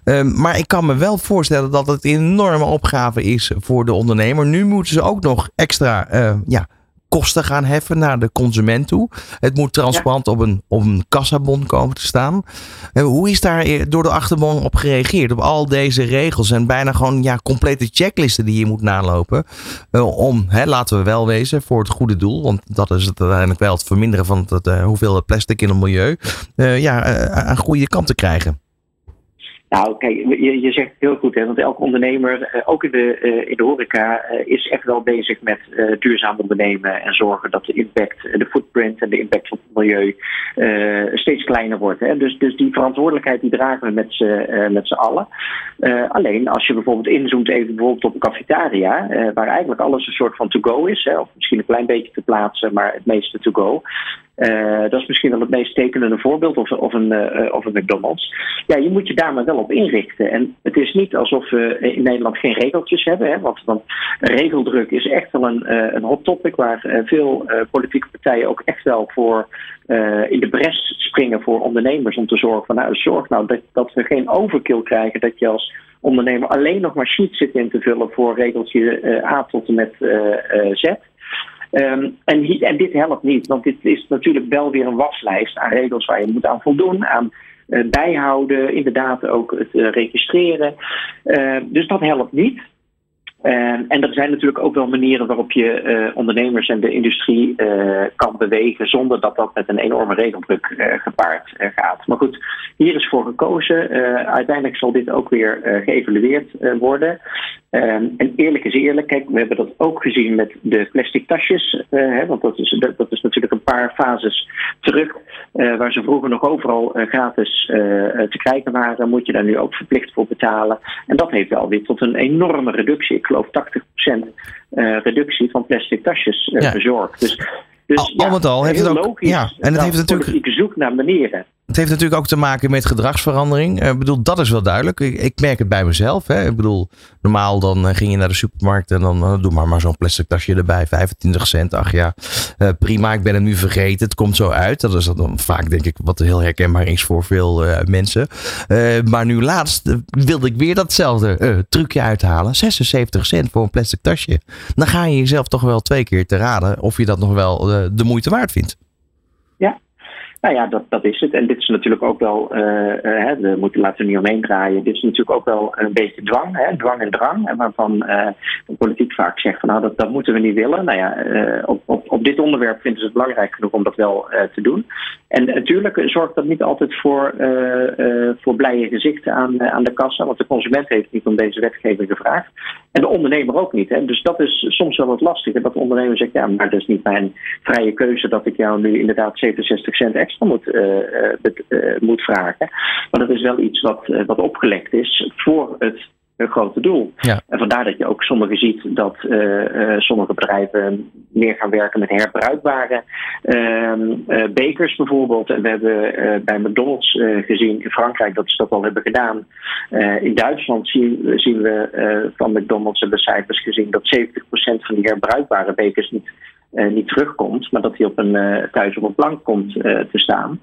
Um, maar ik kan me wel voorstellen dat het een enorme opgave is voor de ondernemer. Nu moeten ze ook nog extra ja, kosten gaan heffen naar de consument toe. Het moet transparant ja. op, een, op een kassabon komen te staan. En hoe is daar door de achterban op gereageerd? Op al deze regels en bijna gewoon ja, complete checklisten die je moet nalopen. Uh, om, hè, laten we wel wezen, voor het goede doel. Want dat is het uiteindelijk wel het verminderen van het, uh, hoeveelheid plastic in het milieu. Uh, ja, aan goede kant te krijgen. Nou, kijk, je, je zegt heel goed, hè, want elke ondernemer, eh, ook in de, eh, in de horeca, eh, is echt wel bezig met duurzaam ondernemen en zorgen dat de impact, de footprint en de impact op het milieu steeds kleiner wordt. Hè. Dus, dus die verantwoordelijkheid die dragen we met z'n met z'n allen. alleen als je bijvoorbeeld inzoomt even bijvoorbeeld op een cafetaria, waar eigenlijk alles een soort van to-go is, hè, of misschien een klein beetje te plaatsen, maar het meeste to-go. Uh, dat is misschien wel het meest tekenende voorbeeld, of, of, een, uh, of McDonald's. Ja, je moet je daar maar wel op inrichten. En het is niet alsof we in Nederland geen regeltjes hebben, hè, want, regeldruk is echt wel een, uh, een hot topic waar veel politieke partijen ook echt wel voor in de bres springen voor ondernemers om te zorgen van nou, zorg nou dat, dat we geen overkill krijgen, dat je als ondernemer alleen nog maar sheets zit in te vullen voor regeltje A tot en met Z. Um, en, dit helpt niet, want dit is natuurlijk wel weer een waslijst aan regels waar je moet aan voldoen, aan uh, bijhouden, inderdaad ook het uh, registreren. Uh, dus dat helpt niet. Ehm, en er zijn natuurlijk ook wel manieren waarop je eh, ondernemers en de industrie kan bewegen zonder dat dat met een enorme regeldruk gepaard gaat. Maar goed, hier is voor gekozen. uiteindelijk zal dit ook weer geëvalueerd worden. Ehm, en eerlijk is eerlijk, kijk, we hebben dat ook gezien met de plastic tasjes. Hè, want dat is, dat, dat, is natuurlijk een paar fases terug. waar ze vroeger nog overal gratis te krijgen waren, moet je daar nu ook verplicht voor betalen. En dat heeft wel weer tot een enorme reductie geloof 80% uh, reductie van plastic tasjes ja. bezorgd. Dus, dus al, ja, al met al heeft het ook. Logisch ja, en het heeft natuurlijk. zoek naar manieren. Het heeft natuurlijk ook te maken met gedragsverandering. Eh, ik bedoel, dat is wel duidelijk. Ik, merk het bij mezelf. Hè. Ik bedoel, normaal dan eh, ging je naar de supermarkt en dan uh, doe maar, maar zo'n plastic tasje erbij. 25 cent. Ach ja, prima. Ik ben het nu vergeten. Het komt zo uit. Dat is dan vaak denk ik wat heel herkenbaar is voor veel mensen. maar nu laatst wilde ik weer datzelfde trucje uithalen. 76 cent voor een plastic tasje. Dan ga je jezelf toch wel twee keer te raden of je dat nog wel de moeite waard vindt. Nou ja, dat, dat is het. En dit is natuurlijk ook wel, uh, uh, we moeten laten niet omheen draaien. Dit is natuurlijk ook wel een beetje dwang, hè, dwang en drang. Waarvan uh, de politiek vaak zegt van nou, dat, dat moeten we niet willen. Nou ja, op, op, op dit onderwerp vinden ze het belangrijk genoeg om dat wel te doen. En natuurlijk zorgt dat niet altijd voor, voor blije gezichten aan, aan de kassa. Want de consument heeft niet om deze wetgeving gevraagd. En de ondernemer ook niet. Hè. Dus dat is soms wel wat lastiger. Dat de ondernemer zegt, ja, maar dat is niet mijn vrije keuze dat ik jou nu inderdaad 67 cent extra moet, uh, moet vragen. Maar dat is wel iets wat, wat opgelegd is voor het grote doel. Ja. En vandaar dat je ook sommigen ziet dat sommige bedrijven meer gaan werken met herbruikbare uh, bekers bijvoorbeeld. En we hebben bij McDonald's gezien in Frankrijk dat ze dat al hebben gedaan. in Duitsland zien, zien we van McDonald's hebben cijfers gezien dat 70% van die herbruikbare bekers niet uh, niet terugkomt, maar dat hij op een, uh, thuis op een plank komt uh, te staan.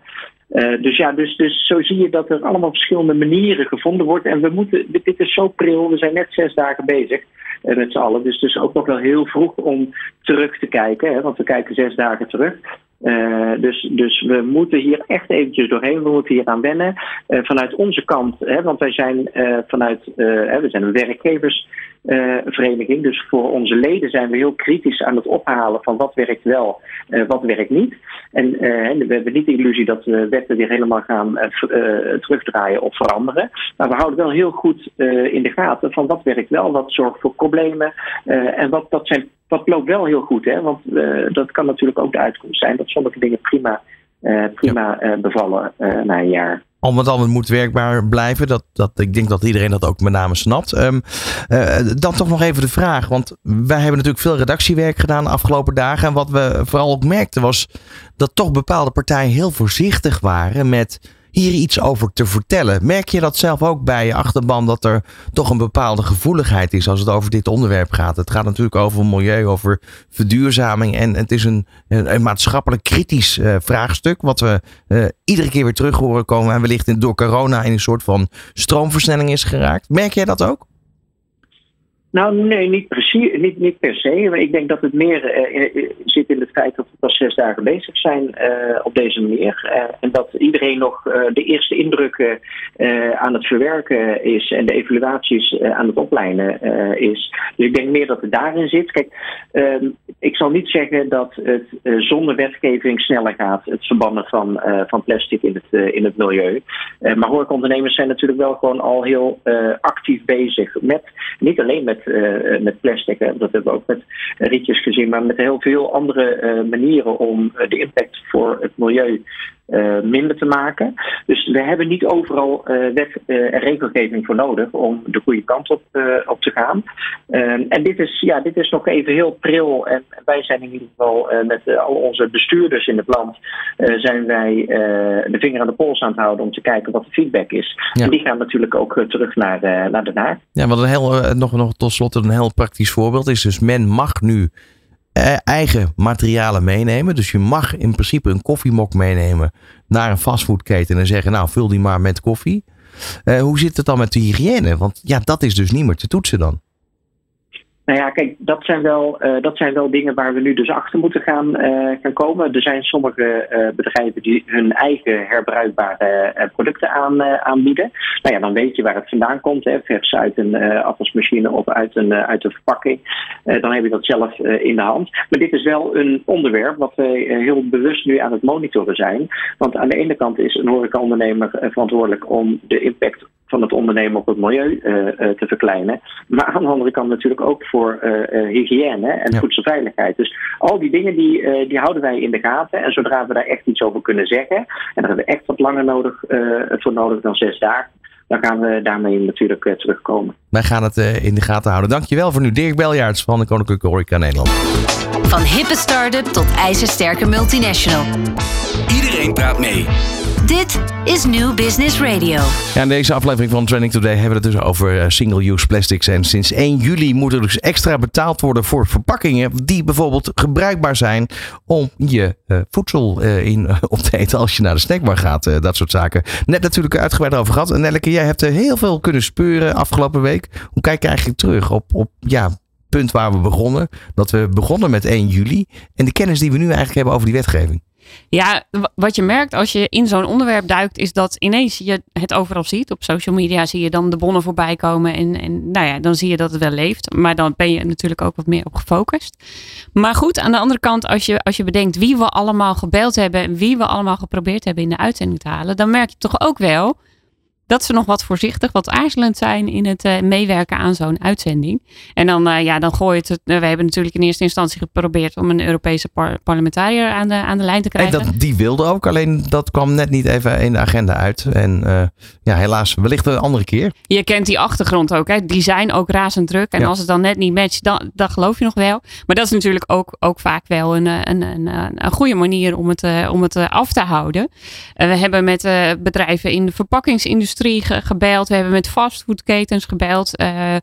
Dus ja, dus, dus zo zie je dat er allemaal verschillende manieren gevonden wordt. En we moeten, dit is zo pril, we zijn net zes dagen bezig met z'n allen. Dus dus ook nog wel heel vroeg om terug te kijken, hè, want we kijken zes dagen terug. Uh, dus, dus we moeten hier echt eventjes doorheen. We moeten hier aan wennen. Uh, vanuit onze kant, hè, want wij zijn uh, vanuit, we zijn een werkgeversvereniging. dus voor onze leden zijn we heel kritisch aan het ophalen van wat werkt wel, wat werkt niet. En we hebben niet de illusie dat we wetten weer helemaal gaan terugdraaien of veranderen. Maar we houden wel heel goed in de gaten van wat werkt wel, wat zorgt voor problemen. en wat, dat zijn dat loopt wel heel goed, hè? want uh, dat kan natuurlijk ook de uitkomst zijn dat sommige dingen prima, uh, prima uh, bevallen na een jaar. Al met al, moet werkbaar blijven. Dat, dat, ik denk dat iedereen dat ook met name snapt. Um, dan toch nog even de vraag. Want wij hebben natuurlijk veel redactiewerk gedaan de afgelopen dagen. En wat we vooral ook merkten was dat toch bepaalde partijen heel voorzichtig waren met hier iets over te vertellen. Merk je dat zelf ook bij je achterban dat er toch een bepaalde gevoeligheid is als het over dit onderwerp gaat? Het gaat natuurlijk over milieu, over verduurzaming en het is een, een maatschappelijk kritisch uh, vraagstuk wat we uh, iedere keer weer terug horen komen en wellicht in, door corona in een soort van stroomversnelling is geraakt. Merk jij dat ook? Nou, nee, niet precies niet, niet per se. Maar ik denk dat het meer uh, zit in het feit dat we pas zes dagen bezig zijn uh, op deze manier. en dat iedereen nog de eerste indrukken aan het verwerken is en de evaluaties aan het oplijnen is. Dus ik denk meer dat het daarin zit. Kijk, ehm, ik zal niet zeggen dat het zonder wetgeving sneller gaat, het verbannen van, van plastic in het, in het milieu. maar horecaondernemers zijn natuurlijk wel gewoon al heel actief bezig met, niet alleen met met plastic. Dat hebben we ook met rietjes gezien, maar met heel veel andere uh, manieren om uh, de impact voor het milieu uh, minder te maken. Dus we hebben niet overal uh, wet uh, en regelgeving voor nodig om de goede kant op, op te gaan. En dit is, ja, dit is nog even heel pril. En wij zijn in ieder geval met al onze bestuurders in het land zijn wij de vinger aan de pols aan het houden om te kijken wat de feedback is. Ja. En die gaan natuurlijk ook terug naar, naar de Haag. Ja, wat een heel, nog, nog tot slot een heel praktisch voorbeeld is dus men mag nu eh, eigen materialen meenemen. Dus je mag in principe een koffiemok meenemen naar een fastfoodketen en zeggen, nou vul die maar met koffie. Uh, hoe zit het dan met de hygiëne? Want ja, dat is dus niet meer te toetsen dan. Nou ja, kijk, dat zijn wel, uh, dat zijn wel dingen waar we nu dus achter moeten gaan, gaan komen. Er zijn sommige uh, bedrijven die hun eigen herbruikbare producten aan, aanbieden. Nou ja, dan weet je waar het vandaan komt. Hè. Vers uit een afwasmachine of uit een, uit een verpakking. dan heb je dat zelf in de hand. Maar dit is wel een onderwerp wat we heel bewust nu aan het monitoren zijn. Want aan de ene kant is een horecaondernemer verantwoordelijk om de impact van het ondernemen op het milieu te verkleinen. Maar aan de andere kant natuurlijk ook voor uh, hygiëne en ja. voedselveiligheid. Dus al die dingen die, uh, die houden wij in de gaten. En zodra we daar echt iets over kunnen zeggen, en daar hebben we echt wat langer nodig, voor nodig dan zes dagen, dan gaan we daarmee natuurlijk terugkomen. Wij gaan het in de gaten houden. Dankjewel voor nu, Dirk Beljaarts van de Koninklijke Horeca Nederland. Van hippe start-up tot ijzersterke multinational. Iedereen praat mee. Dit is New Business Radio. Ja, in deze aflevering van Trending Today hebben we het dus over eh, single-use plastics. En sinds 1 juli moet er dus extra betaald worden voor verpakkingen die bijvoorbeeld gebruikbaar zijn om je uh, voedsel uh, in, op te eten als je naar de snackbar gaat. dat soort zaken. Net natuurlijk uitgebreid over gehad. En Nelleke, jij hebt er heel veel kunnen speuren afgelopen week. Hoe kijk je eigenlijk terug op, op ja, punt waar we begonnen? Dat we begonnen met 1 juli. En de kennis die we nu eigenlijk hebben over die wetgeving. Ja, wat je merkt als je in zo'n onderwerp duikt, is dat ineens je het overal ziet. Op social media zie je dan de bonnen voorbij komen. En, en nou ja, dan zie je dat het wel leeft. Maar dan ben je natuurlijk ook wat meer op gefocust. Maar goed, aan de andere kant, als je, als je bedenkt wie we allemaal gebeld hebben en wie we allemaal geprobeerd hebben in de uitzending te halen, dan merk je toch ook wel dat ze nog wat voorzichtig, wat aarzelend zijn in het uh, meewerken aan zo'n uitzending. En dan, uh, ja, dan gooi je het. Uh, we hebben natuurlijk in eerste instantie geprobeerd om een Europese par parlementariër aan de, aan de lijn te krijgen. En dat, die wilde ook, alleen dat kwam net niet even in de agenda uit. En ja, helaas, wellicht een andere keer. Je kent die achtergrond ook, hè? die zijn ook razend druk. En ja. als het dan net niet matcht, dan, dan geloof je nog wel. Maar dat is natuurlijk ook, ook vaak wel een, een, een, een goede manier om het, om het af te houden. we hebben met bedrijven in de verpakkingsindustrie gebeld. We hebben met fastfoodketens gebeld. Uh,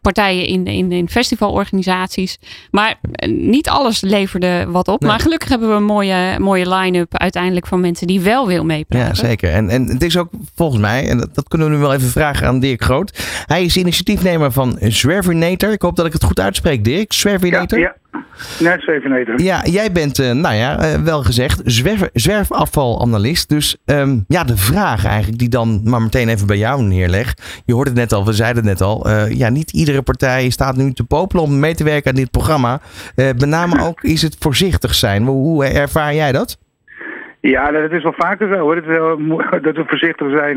partijen in, in, in festivalorganisaties. Maar uh, niet alles leverde wat op. Nee. Maar gelukkig hebben we een mooie, mooie line-up uiteindelijk van mensen die wel wil meepraten. Ja, zeker. En, en het is ook volgens mij, en dat, dat, kunnen we nu wel even vragen aan Dirk Groot. Hij is initiatiefnemer van Zwervinator. Ik hoop dat ik het goed uitspreek, Dirk. Zwervinator. Ja, ja. Net Ja, jij bent, uh, nou ja, uh, wel gezegd, zwerf, zwerfafvalanalist. Dus um, ja, de vraag eigenlijk die dan maar meteen even bij jou neerleg. Je hoorde het net al, we zeiden het net al. Uh, ja, niet iedere partij staat nu te popelen om mee te werken aan dit programma. met name ook is het voorzichtig zijn. Hoe, ervaar jij dat? Ja, dat is wel vaker zo hoor. Dat, dat we voorzichtig zijn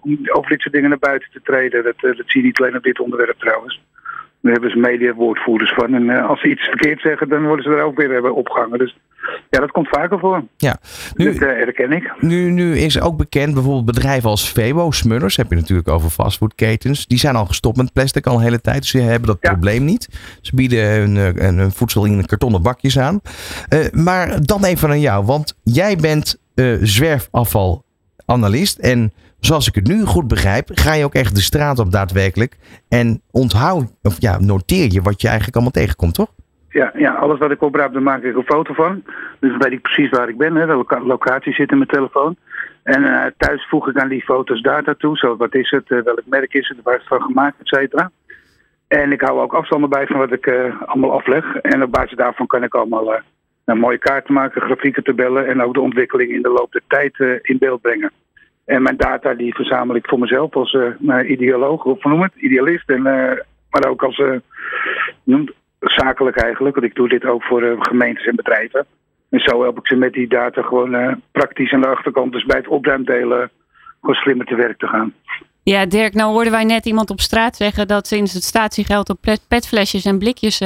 om over dit soort dingen naar buiten te treden. Dat, dat zie je niet alleen op dit onderwerp trouwens. Daar hebben ze mediawoordvoerders van. En uh, als ze iets verkeerd zeggen, dan worden ze er ook weer uh, opgehangen. Dus ja, dat komt vaker voor. Ja. Nu, dat uh, herken ik. Nu, nu is ook bekend, bijvoorbeeld bedrijven als Febo, Smullers, heb je natuurlijk over fastfoodketens. Die zijn al gestopt met plastic al een hele tijd, dus ze hebben dat ja. probleem niet. Ze bieden hun, hun, voedsel in kartonnen bakjes aan. maar dan even aan jou, want jij bent zwerfafvalanalist en zoals ik het nu goed begrijp, ga je ook echt de straat op daadwerkelijk. En onthoud, of ja, noteer je wat je eigenlijk allemaal tegenkomt, toch? Ja, ja alles wat ik opraap, daar maak ik een foto van. Dus dan weet ik precies waar ik ben. Hè. De loca locatie zit in mijn telefoon. En uh, thuis voeg ik aan die foto's data toe. Zo, wat is het, uh, welk merk is het, waar is het van gemaakt, et cetera. En ik hou ook afstanden bij van wat ik uh, allemaal afleg. En op basis daarvan kan ik allemaal uh, nou, mooie kaarten maken, grafieken, tabellen en ook de ontwikkeling in de loop der tijd in beeld brengen. En mijn data die verzamel ik voor mezelf als uh, ideoloog, of noem het, idealist. En, maar ook als noem, zakelijk eigenlijk, want ik doe dit ook voor gemeentes en bedrijven. En zo help ik ze met die data gewoon praktisch aan de achterkant, dus bij het opruimdelen, gewoon slimmer te werk te gaan. Ja, Dirk, nou hoorden wij net iemand op straat zeggen dat sinds het statiegeld op petflesjes en blikjes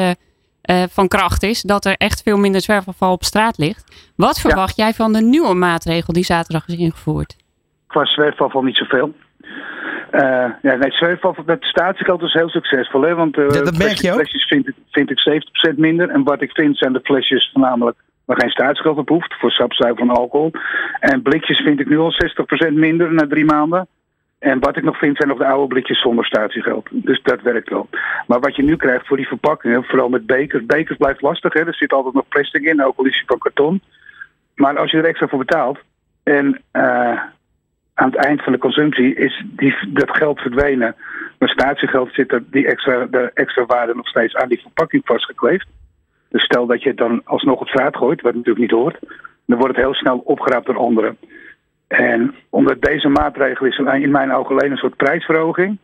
van kracht is, dat er echt veel minder zwerfafval op straat ligt. Wat verwacht jij van de nieuwe maatregel die zaterdag is ingevoerd? Qua zwerfafval niet zoveel. Uh, ja, nee, zwerfafval met statiegeld is heel succesvol. Hè? Want ja, dat merk je ook. flesjes vind, vind ik 70% minder. En wat ik vind zijn de flesjes voornamelijk waar geen staatsgeld op hoeft voor sapzuiver van alcohol. En blikjes vind ik nu al 60% minder na drie maanden. En wat ik nog vind zijn nog de oude blikjes zonder statiegeld. Dus dat werkt wel. Maar wat je nu krijgt voor die verpakkingen, vooral met bekers. Bekers blijft lastig, hè? er zit altijd nog plastic in, ook al is van karton. Maar als je er extra voor betaalt en uh, aan het eind van de consumptie is dat geld verdwenen. Maar statiegeld zit er die extra, de extra waarde nog steeds aan die verpakking vastgekleefd. Dus stel dat je het dan alsnog op straat gooit, wat natuurlijk niet hoort, dan wordt het heel snel opgeraapt door anderen. En omdat deze maatregel is in mijn ogen alleen een soort prijsverhoging.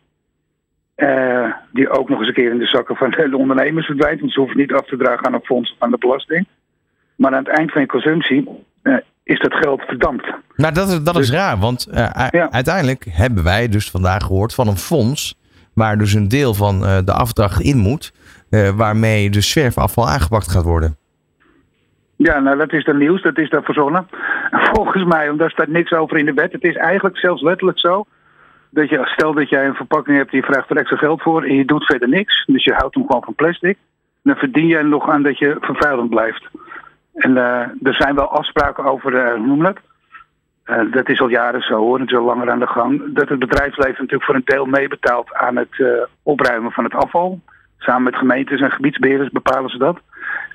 Uh, die ook nog eens een keer in de zakken van de ondernemers verdwijnt. Want ze hoeven niet af te dragen aan een fonds of aan de belasting. Maar aan het eind van je consumptie uh, is dat geld verdampt. Nou, dat, is, dat is dus- raar. Want uh, ja. uiteindelijk hebben wij dus vandaag gehoord van een fonds. Waar dus een deel van de afdracht in moet. waarmee de zwerfafval aangepakt gaat worden. Ja, nou dat is dan nieuws, dat is dan verzonnen. Volgens mij, omdat daar staat niks over in de wet. Het is eigenlijk zelfs letterlijk zo dat je, stel dat jij een verpakking hebt, je vraagt er extra geld voor en je doet verder niks. Dus je houdt hem gewoon van plastic. Dan verdien je er nog aan dat je vervuilend blijft. En uh, er zijn wel afspraken over, hoe noem dat? Uh, dat is al jaren zo hoor, het is al langer aan de gang. Dat het bedrijfsleven natuurlijk voor een deel meebetaalt aan het opruimen van het afval. Samen met gemeentes en gebiedsbeheerders bepalen ze dat.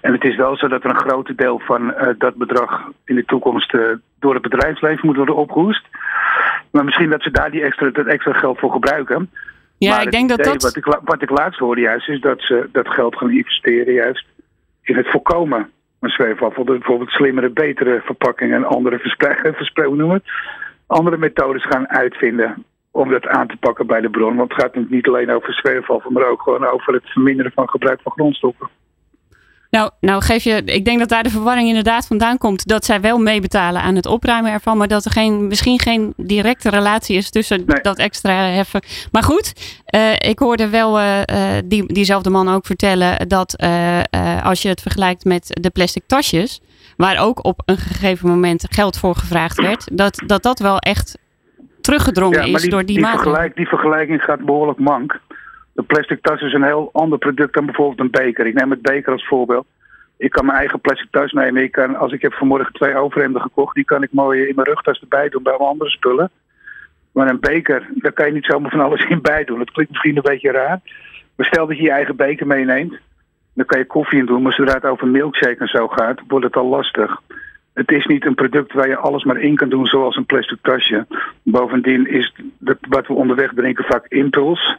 En het is wel zo dat er een groot deel van uh, dat bedrag in de toekomst door het bedrijfsleven moet worden opgehoest. Maar misschien dat ze daar die extra, dat extra geld voor gebruiken. Ja, maar ik denk dat dat... Wat ik, wat ik laatst hoorde juist is dat ze dat geld gaan investeren juist in het voorkomen van zweefafval. Bijvoorbeeld slimmere, betere verpakkingen en andere noemen andere methodes gaan uitvinden om dat aan te pakken bij de bron. Want het gaat niet alleen over zweefafval, maar ook gewoon over het verminderen van gebruik van grondstoffen. Nou, nou geef je, ik denk dat daar de verwarring inderdaad vandaan komt dat zij wel meebetalen aan het opruimen ervan, maar dat er geen, misschien geen directe relatie is tussen dat extra heffen. Maar goed, uh, ik hoorde wel uh, die, diezelfde man ook vertellen dat uh, als je het vergelijkt met de plastic tasjes, waar ook op een gegeven moment geld voor gevraagd werd, dat dat, dat wel echt teruggedrongen ja, is die, door die, die maatregelen. Vergelijk, die vergelijking gaat behoorlijk mank. De plastic tas is een heel ander product dan bijvoorbeeld een beker. Ik neem het beker als voorbeeld. Ik kan mijn eigen plastic tas nemen. Ik kan, als ik heb vanmorgen twee overhemden gekocht, die kan ik mooi in mijn rugtas erbij doen bij mijn andere spullen. Maar een beker, daar kan je niet zomaar van alles in bij doen. Dat klinkt misschien een beetje raar. Maar stel dat je je eigen beker meeneemt, dan kan je koffie in doen. Maar zodra het over milkshake en zo gaat, wordt het al lastig. Het is niet een product waar je alles maar in kan doen zoals een plastic tasje. Bovendien is dat wat we onderweg drinken vaak impuls.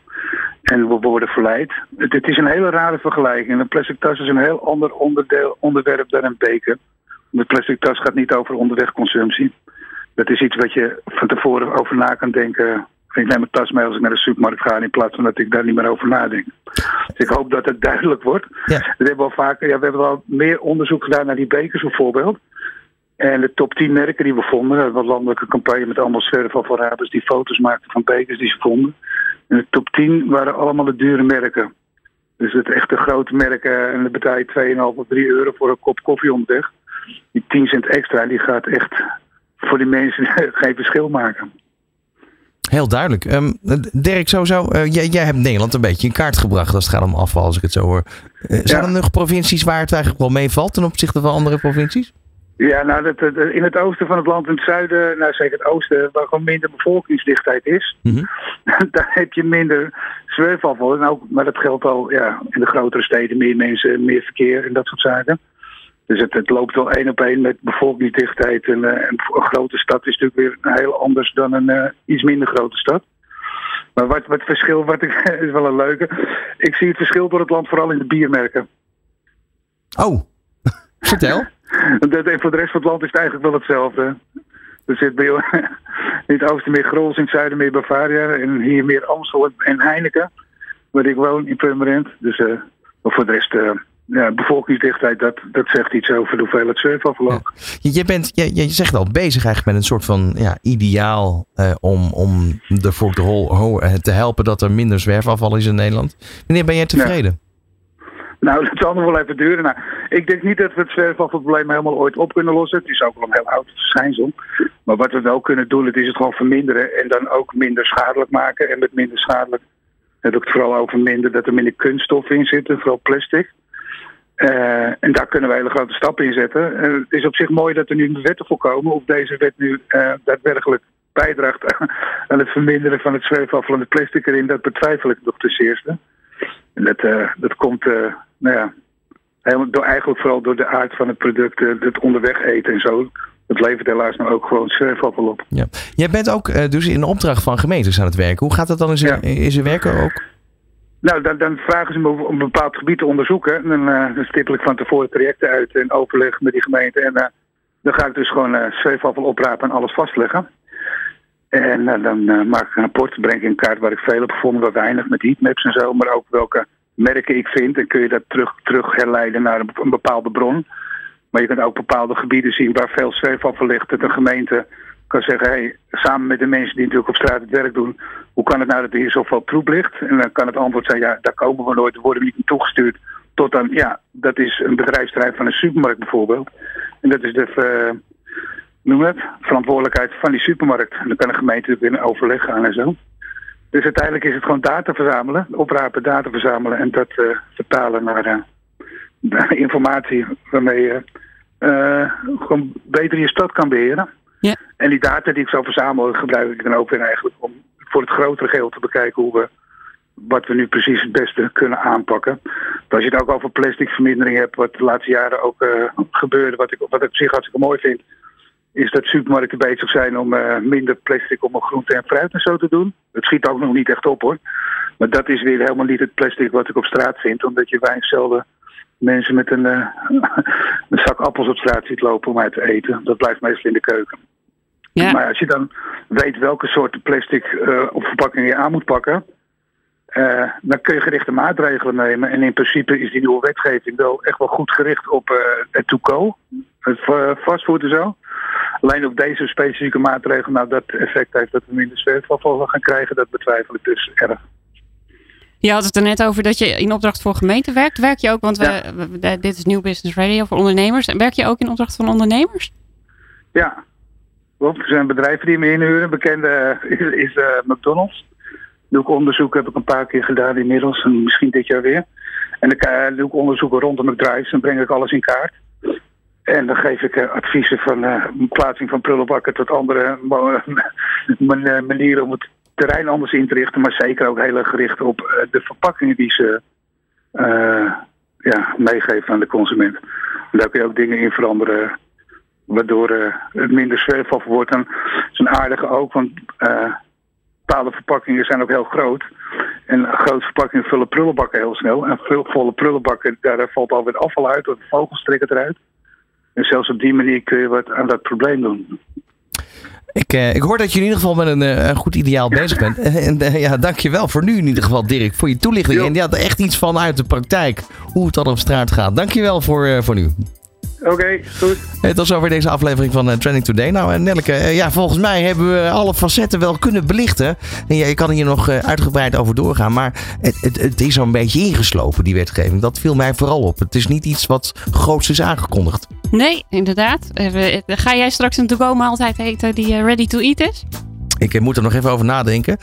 En we worden verleid. Het, het, is een hele rare vergelijking. Een plastic tas is een heel ander onderdeel, onderwerp dan een beker. Een plastic tas gaat niet over onderwegconsumptie. Dat is iets wat je van tevoren over na kan denken. Ik neem mijn tas mee als ik naar de supermarkt ga in plaats van dat ik daar niet meer over nadenk. Dus ik hoop dat het duidelijk wordt. Ja. We hebben al vaker, ja, we hebben al meer onderzoek gedaan naar die bekers bijvoorbeeld. En de top 10 merken die we vonden, dat was een landelijke campagne met allemaal zwerfafvalraders die foto's maakten van bekers die ze vonden. En de top 10 waren allemaal de dure merken. Dus het echte grote merken, en dan betaal je 2,5 of 3 euro voor een kop koffie onderweg. Die 10 cent extra, die gaat echt voor die mensen geen verschil maken. Heel duidelijk. Um, Dirk, sowieso, uh, jij, jij, hebt Nederland een beetje in kaart gebracht als het gaat om afval, als ik het zo hoor. Uh, zijn er nog provincies waar het eigenlijk wel meevalt ten opzichte van andere provincies? Ja, nou, dat, dat, in het oosten van het land, in het zuiden, nou zeker het oosten, waar gewoon minder bevolkingsdichtheid is, mm -hmm. daar heb je minder zwerfafval. En ook, maar dat geldt al ja, in de grotere steden, meer mensen, meer verkeer en dat soort zaken. Dus het, het loopt wel één op één met bevolkingsdichtheid. En, uh, en, een grote stad is natuurlijk weer heel anders dan een uh, iets minder grote stad. Maar wat, wat verschil, wat ik, is wel een leuke. Ik zie het verschil door het land vooral in de biermerken. Oh, vertel. Dat, voor de rest van het land is het eigenlijk wel hetzelfde. Er zit bij in het oosten meer Grols, in het zuiden meer Bavaria. En hier meer Amstel en Heineken. Waar ik woon in Purmerend. Dus uh, maar voor de rest, uh, ja, bevolkingsdichtheid, dat, dat zegt iets over de hoeveelheid zwerfafval ook. Je, bent, je, je zegt al bezig eigenlijk met een soort van ja, ideaal uh, om, om ervoor te, te helpen dat er minder zwerfafval is in Nederland. Wanneer ben jij tevreden? Ja. Nou, dat zal nog wel even duren. Nou, ik denk niet dat we het zwerfafvalprobleem helemaal ooit op kunnen lossen. Het is ook wel een heel oud verschijnsel. Maar wat we wel kunnen doen, het is het gewoon verminderen. En dan ook minder schadelijk maken. En met minder schadelijk heb ik het vooral over minder dat er minder kunststoffen in zitten. Vooral plastic. Uh, en daar kunnen we hele grote stappen in zetten. Uh, het is op zich mooi dat er nu wetten voor komen. Of deze wet nu uh, daadwerkelijk bijdraagt aan het verminderen van het zwerfafval en het plastic erin, dat betwijfel ik nog ten eerste. En dat, dat komt nou ja, helemaal door, eigenlijk vooral door de aard van het product, het onderweg eten en zo. Het levert helaas nou ook gewoon zwerfafval op. Ja. Jij bent ook dus in opdracht van gemeentes aan het werken. Hoe gaat dat dan in zijn, ja. in zijn werken ook? Nou, dan, dan, vragen ze me om een bepaald gebied te onderzoeken. En dan, uh, dan stippel ik van tevoren trajecten uit in overleg met die gemeente. En uh, dan ga ik dus gewoon uh, oprapen en alles vastleggen. En dan maak ik een rapport, breng ik in kaart waar ik veel heb gevonden, wat weinig met heatmaps en zo. Maar ook welke merken ik vind. En kun je dat terug, terug herleiden naar een, een bepaalde bron. Maar je kunt ook bepaalde gebieden zien waar veel zwerfafval ligt. Dat een gemeente kan zeggen, hey, samen met de mensen die natuurlijk op straat het werk doen, hoe kan het nou dat er hier zoveel troep ligt? En dan kan het antwoord zijn, ja, daar komen we nooit, we worden niet naartoe gestuurd. Tot dan, ja, dat is een bedrijfsterrein van een supermarkt bijvoorbeeld. En dat is de, uh, noem het, verantwoordelijkheid van die supermarkt. En dan kan een gemeente binnen overleg gaan en zo. Dus uiteindelijk is het gewoon data verzamelen, oprapen, data verzamelen en dat uh, vertalen naar uh, informatie waarmee je uh, gewoon beter je stad kan beheren. Ja. En die data die ik zo verzamel, gebruik ik dan ook weer eigenlijk om voor het grotere geheel te bekijken hoe we wat we nu precies het beste kunnen aanpakken. Als je het ook over plastic vermindering hebt, wat de laatste jaren ook gebeurde, wat ik, wat ik op zich hartstikke mooi vind, is dat supermarkten bezig zijn om uh, minder plastic om groente en fruit en zo te doen. Het schiet ook nog niet echt op hoor. Maar dat is weer helemaal niet het plastic wat ik op straat vind, omdat je weinig zelden mensen met een, uh, een zak appels op straat ziet lopen om uit te eten. Dat blijft meestal in de keuken. Ja. Maar als je dan weet welke soorten plastic uh, op verpakkingen je aan moet pakken, uh, dan kun je gerichte maatregelen nemen. En in principe is die nieuwe wetgeving wel echt wel goed gericht op het to-go, het fastfood en zo. Alleen op deze specifieke maatregelen, nou dat effect heeft dat we minder zwerfafval gaan krijgen, dat betwijfel ik dus erg. Je had het er net over dat je in opdracht voor gemeente werkt. Werk je ook, want we, ja. we, dit is New Business Radio voor ondernemers. Werk je ook in opdracht van ondernemers? Ja, Klopt, er zijn bedrijven die me inhuren. Bekende is, is uh, McDonald's. Doe ik onderzoek, heb ik een paar keer gedaan inmiddels. En misschien dit jaar weer. En dan doe ik onderzoeken rondom McDrives. Dan breng ik alles in kaart. En dan geef ik uh, adviezen van uh, plaatsing van prullenbakken tot andere manieren om het terrein anders in te richten. Maar zeker ook heel erg gericht op de verpakkingen die ze ja, meegeven aan de consument. En daar kun je ook dingen in veranderen waardoor het minder zwerfafval wordt. En is een aardige ook, want bepaalde verpakkingen zijn ook heel groot. En grote verpakkingen vullen prullenbakken heel snel. En volle prullenbakken, daar valt alweer afval uit, of vogels trekken eruit. En zelfs op die manier kun je wat aan dat probleem doen. Ik, uh, ik hoor dat je in ieder geval met een, uh, een goed ideaal bezig bent. En uh, ja, dankjewel voor nu in ieder geval, Dirk, voor je toelichting. Jo. En ja, echt iets van uit de praktijk, hoe het dan op straat gaat. Dankjewel voor, voor nu. Oké, okay, goed. Het was over deze aflevering van uh, Trending Today. Nou, Nelleke, uh, ja, volgens mij hebben we alle facetten wel kunnen belichten. En ja, je kan hier nog uitgebreid over doorgaan. Maar het, het, het is zo'n beetje ingeslopen, die wetgeving. Dat viel mij vooral op. Het is niet iets wat groots is aangekondigd. Nee, inderdaad. ga jij straks een to-go altijd eten die ready to eat is? Ik moet er nog even over nadenken.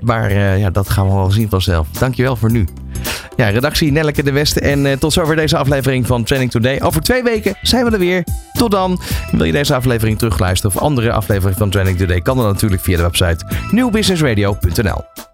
maar ja, dat gaan we wel zien vanzelf. Dankjewel voor nu. Ja, redactie Nelleke de Westen. En tot zover deze aflevering van Training Today. Over twee weken zijn we er weer. Tot dan. Wil je deze aflevering terugluisteren of andere afleveringen van Training Today? Kan dan natuurlijk via de website nieuwbusinessradio.nl.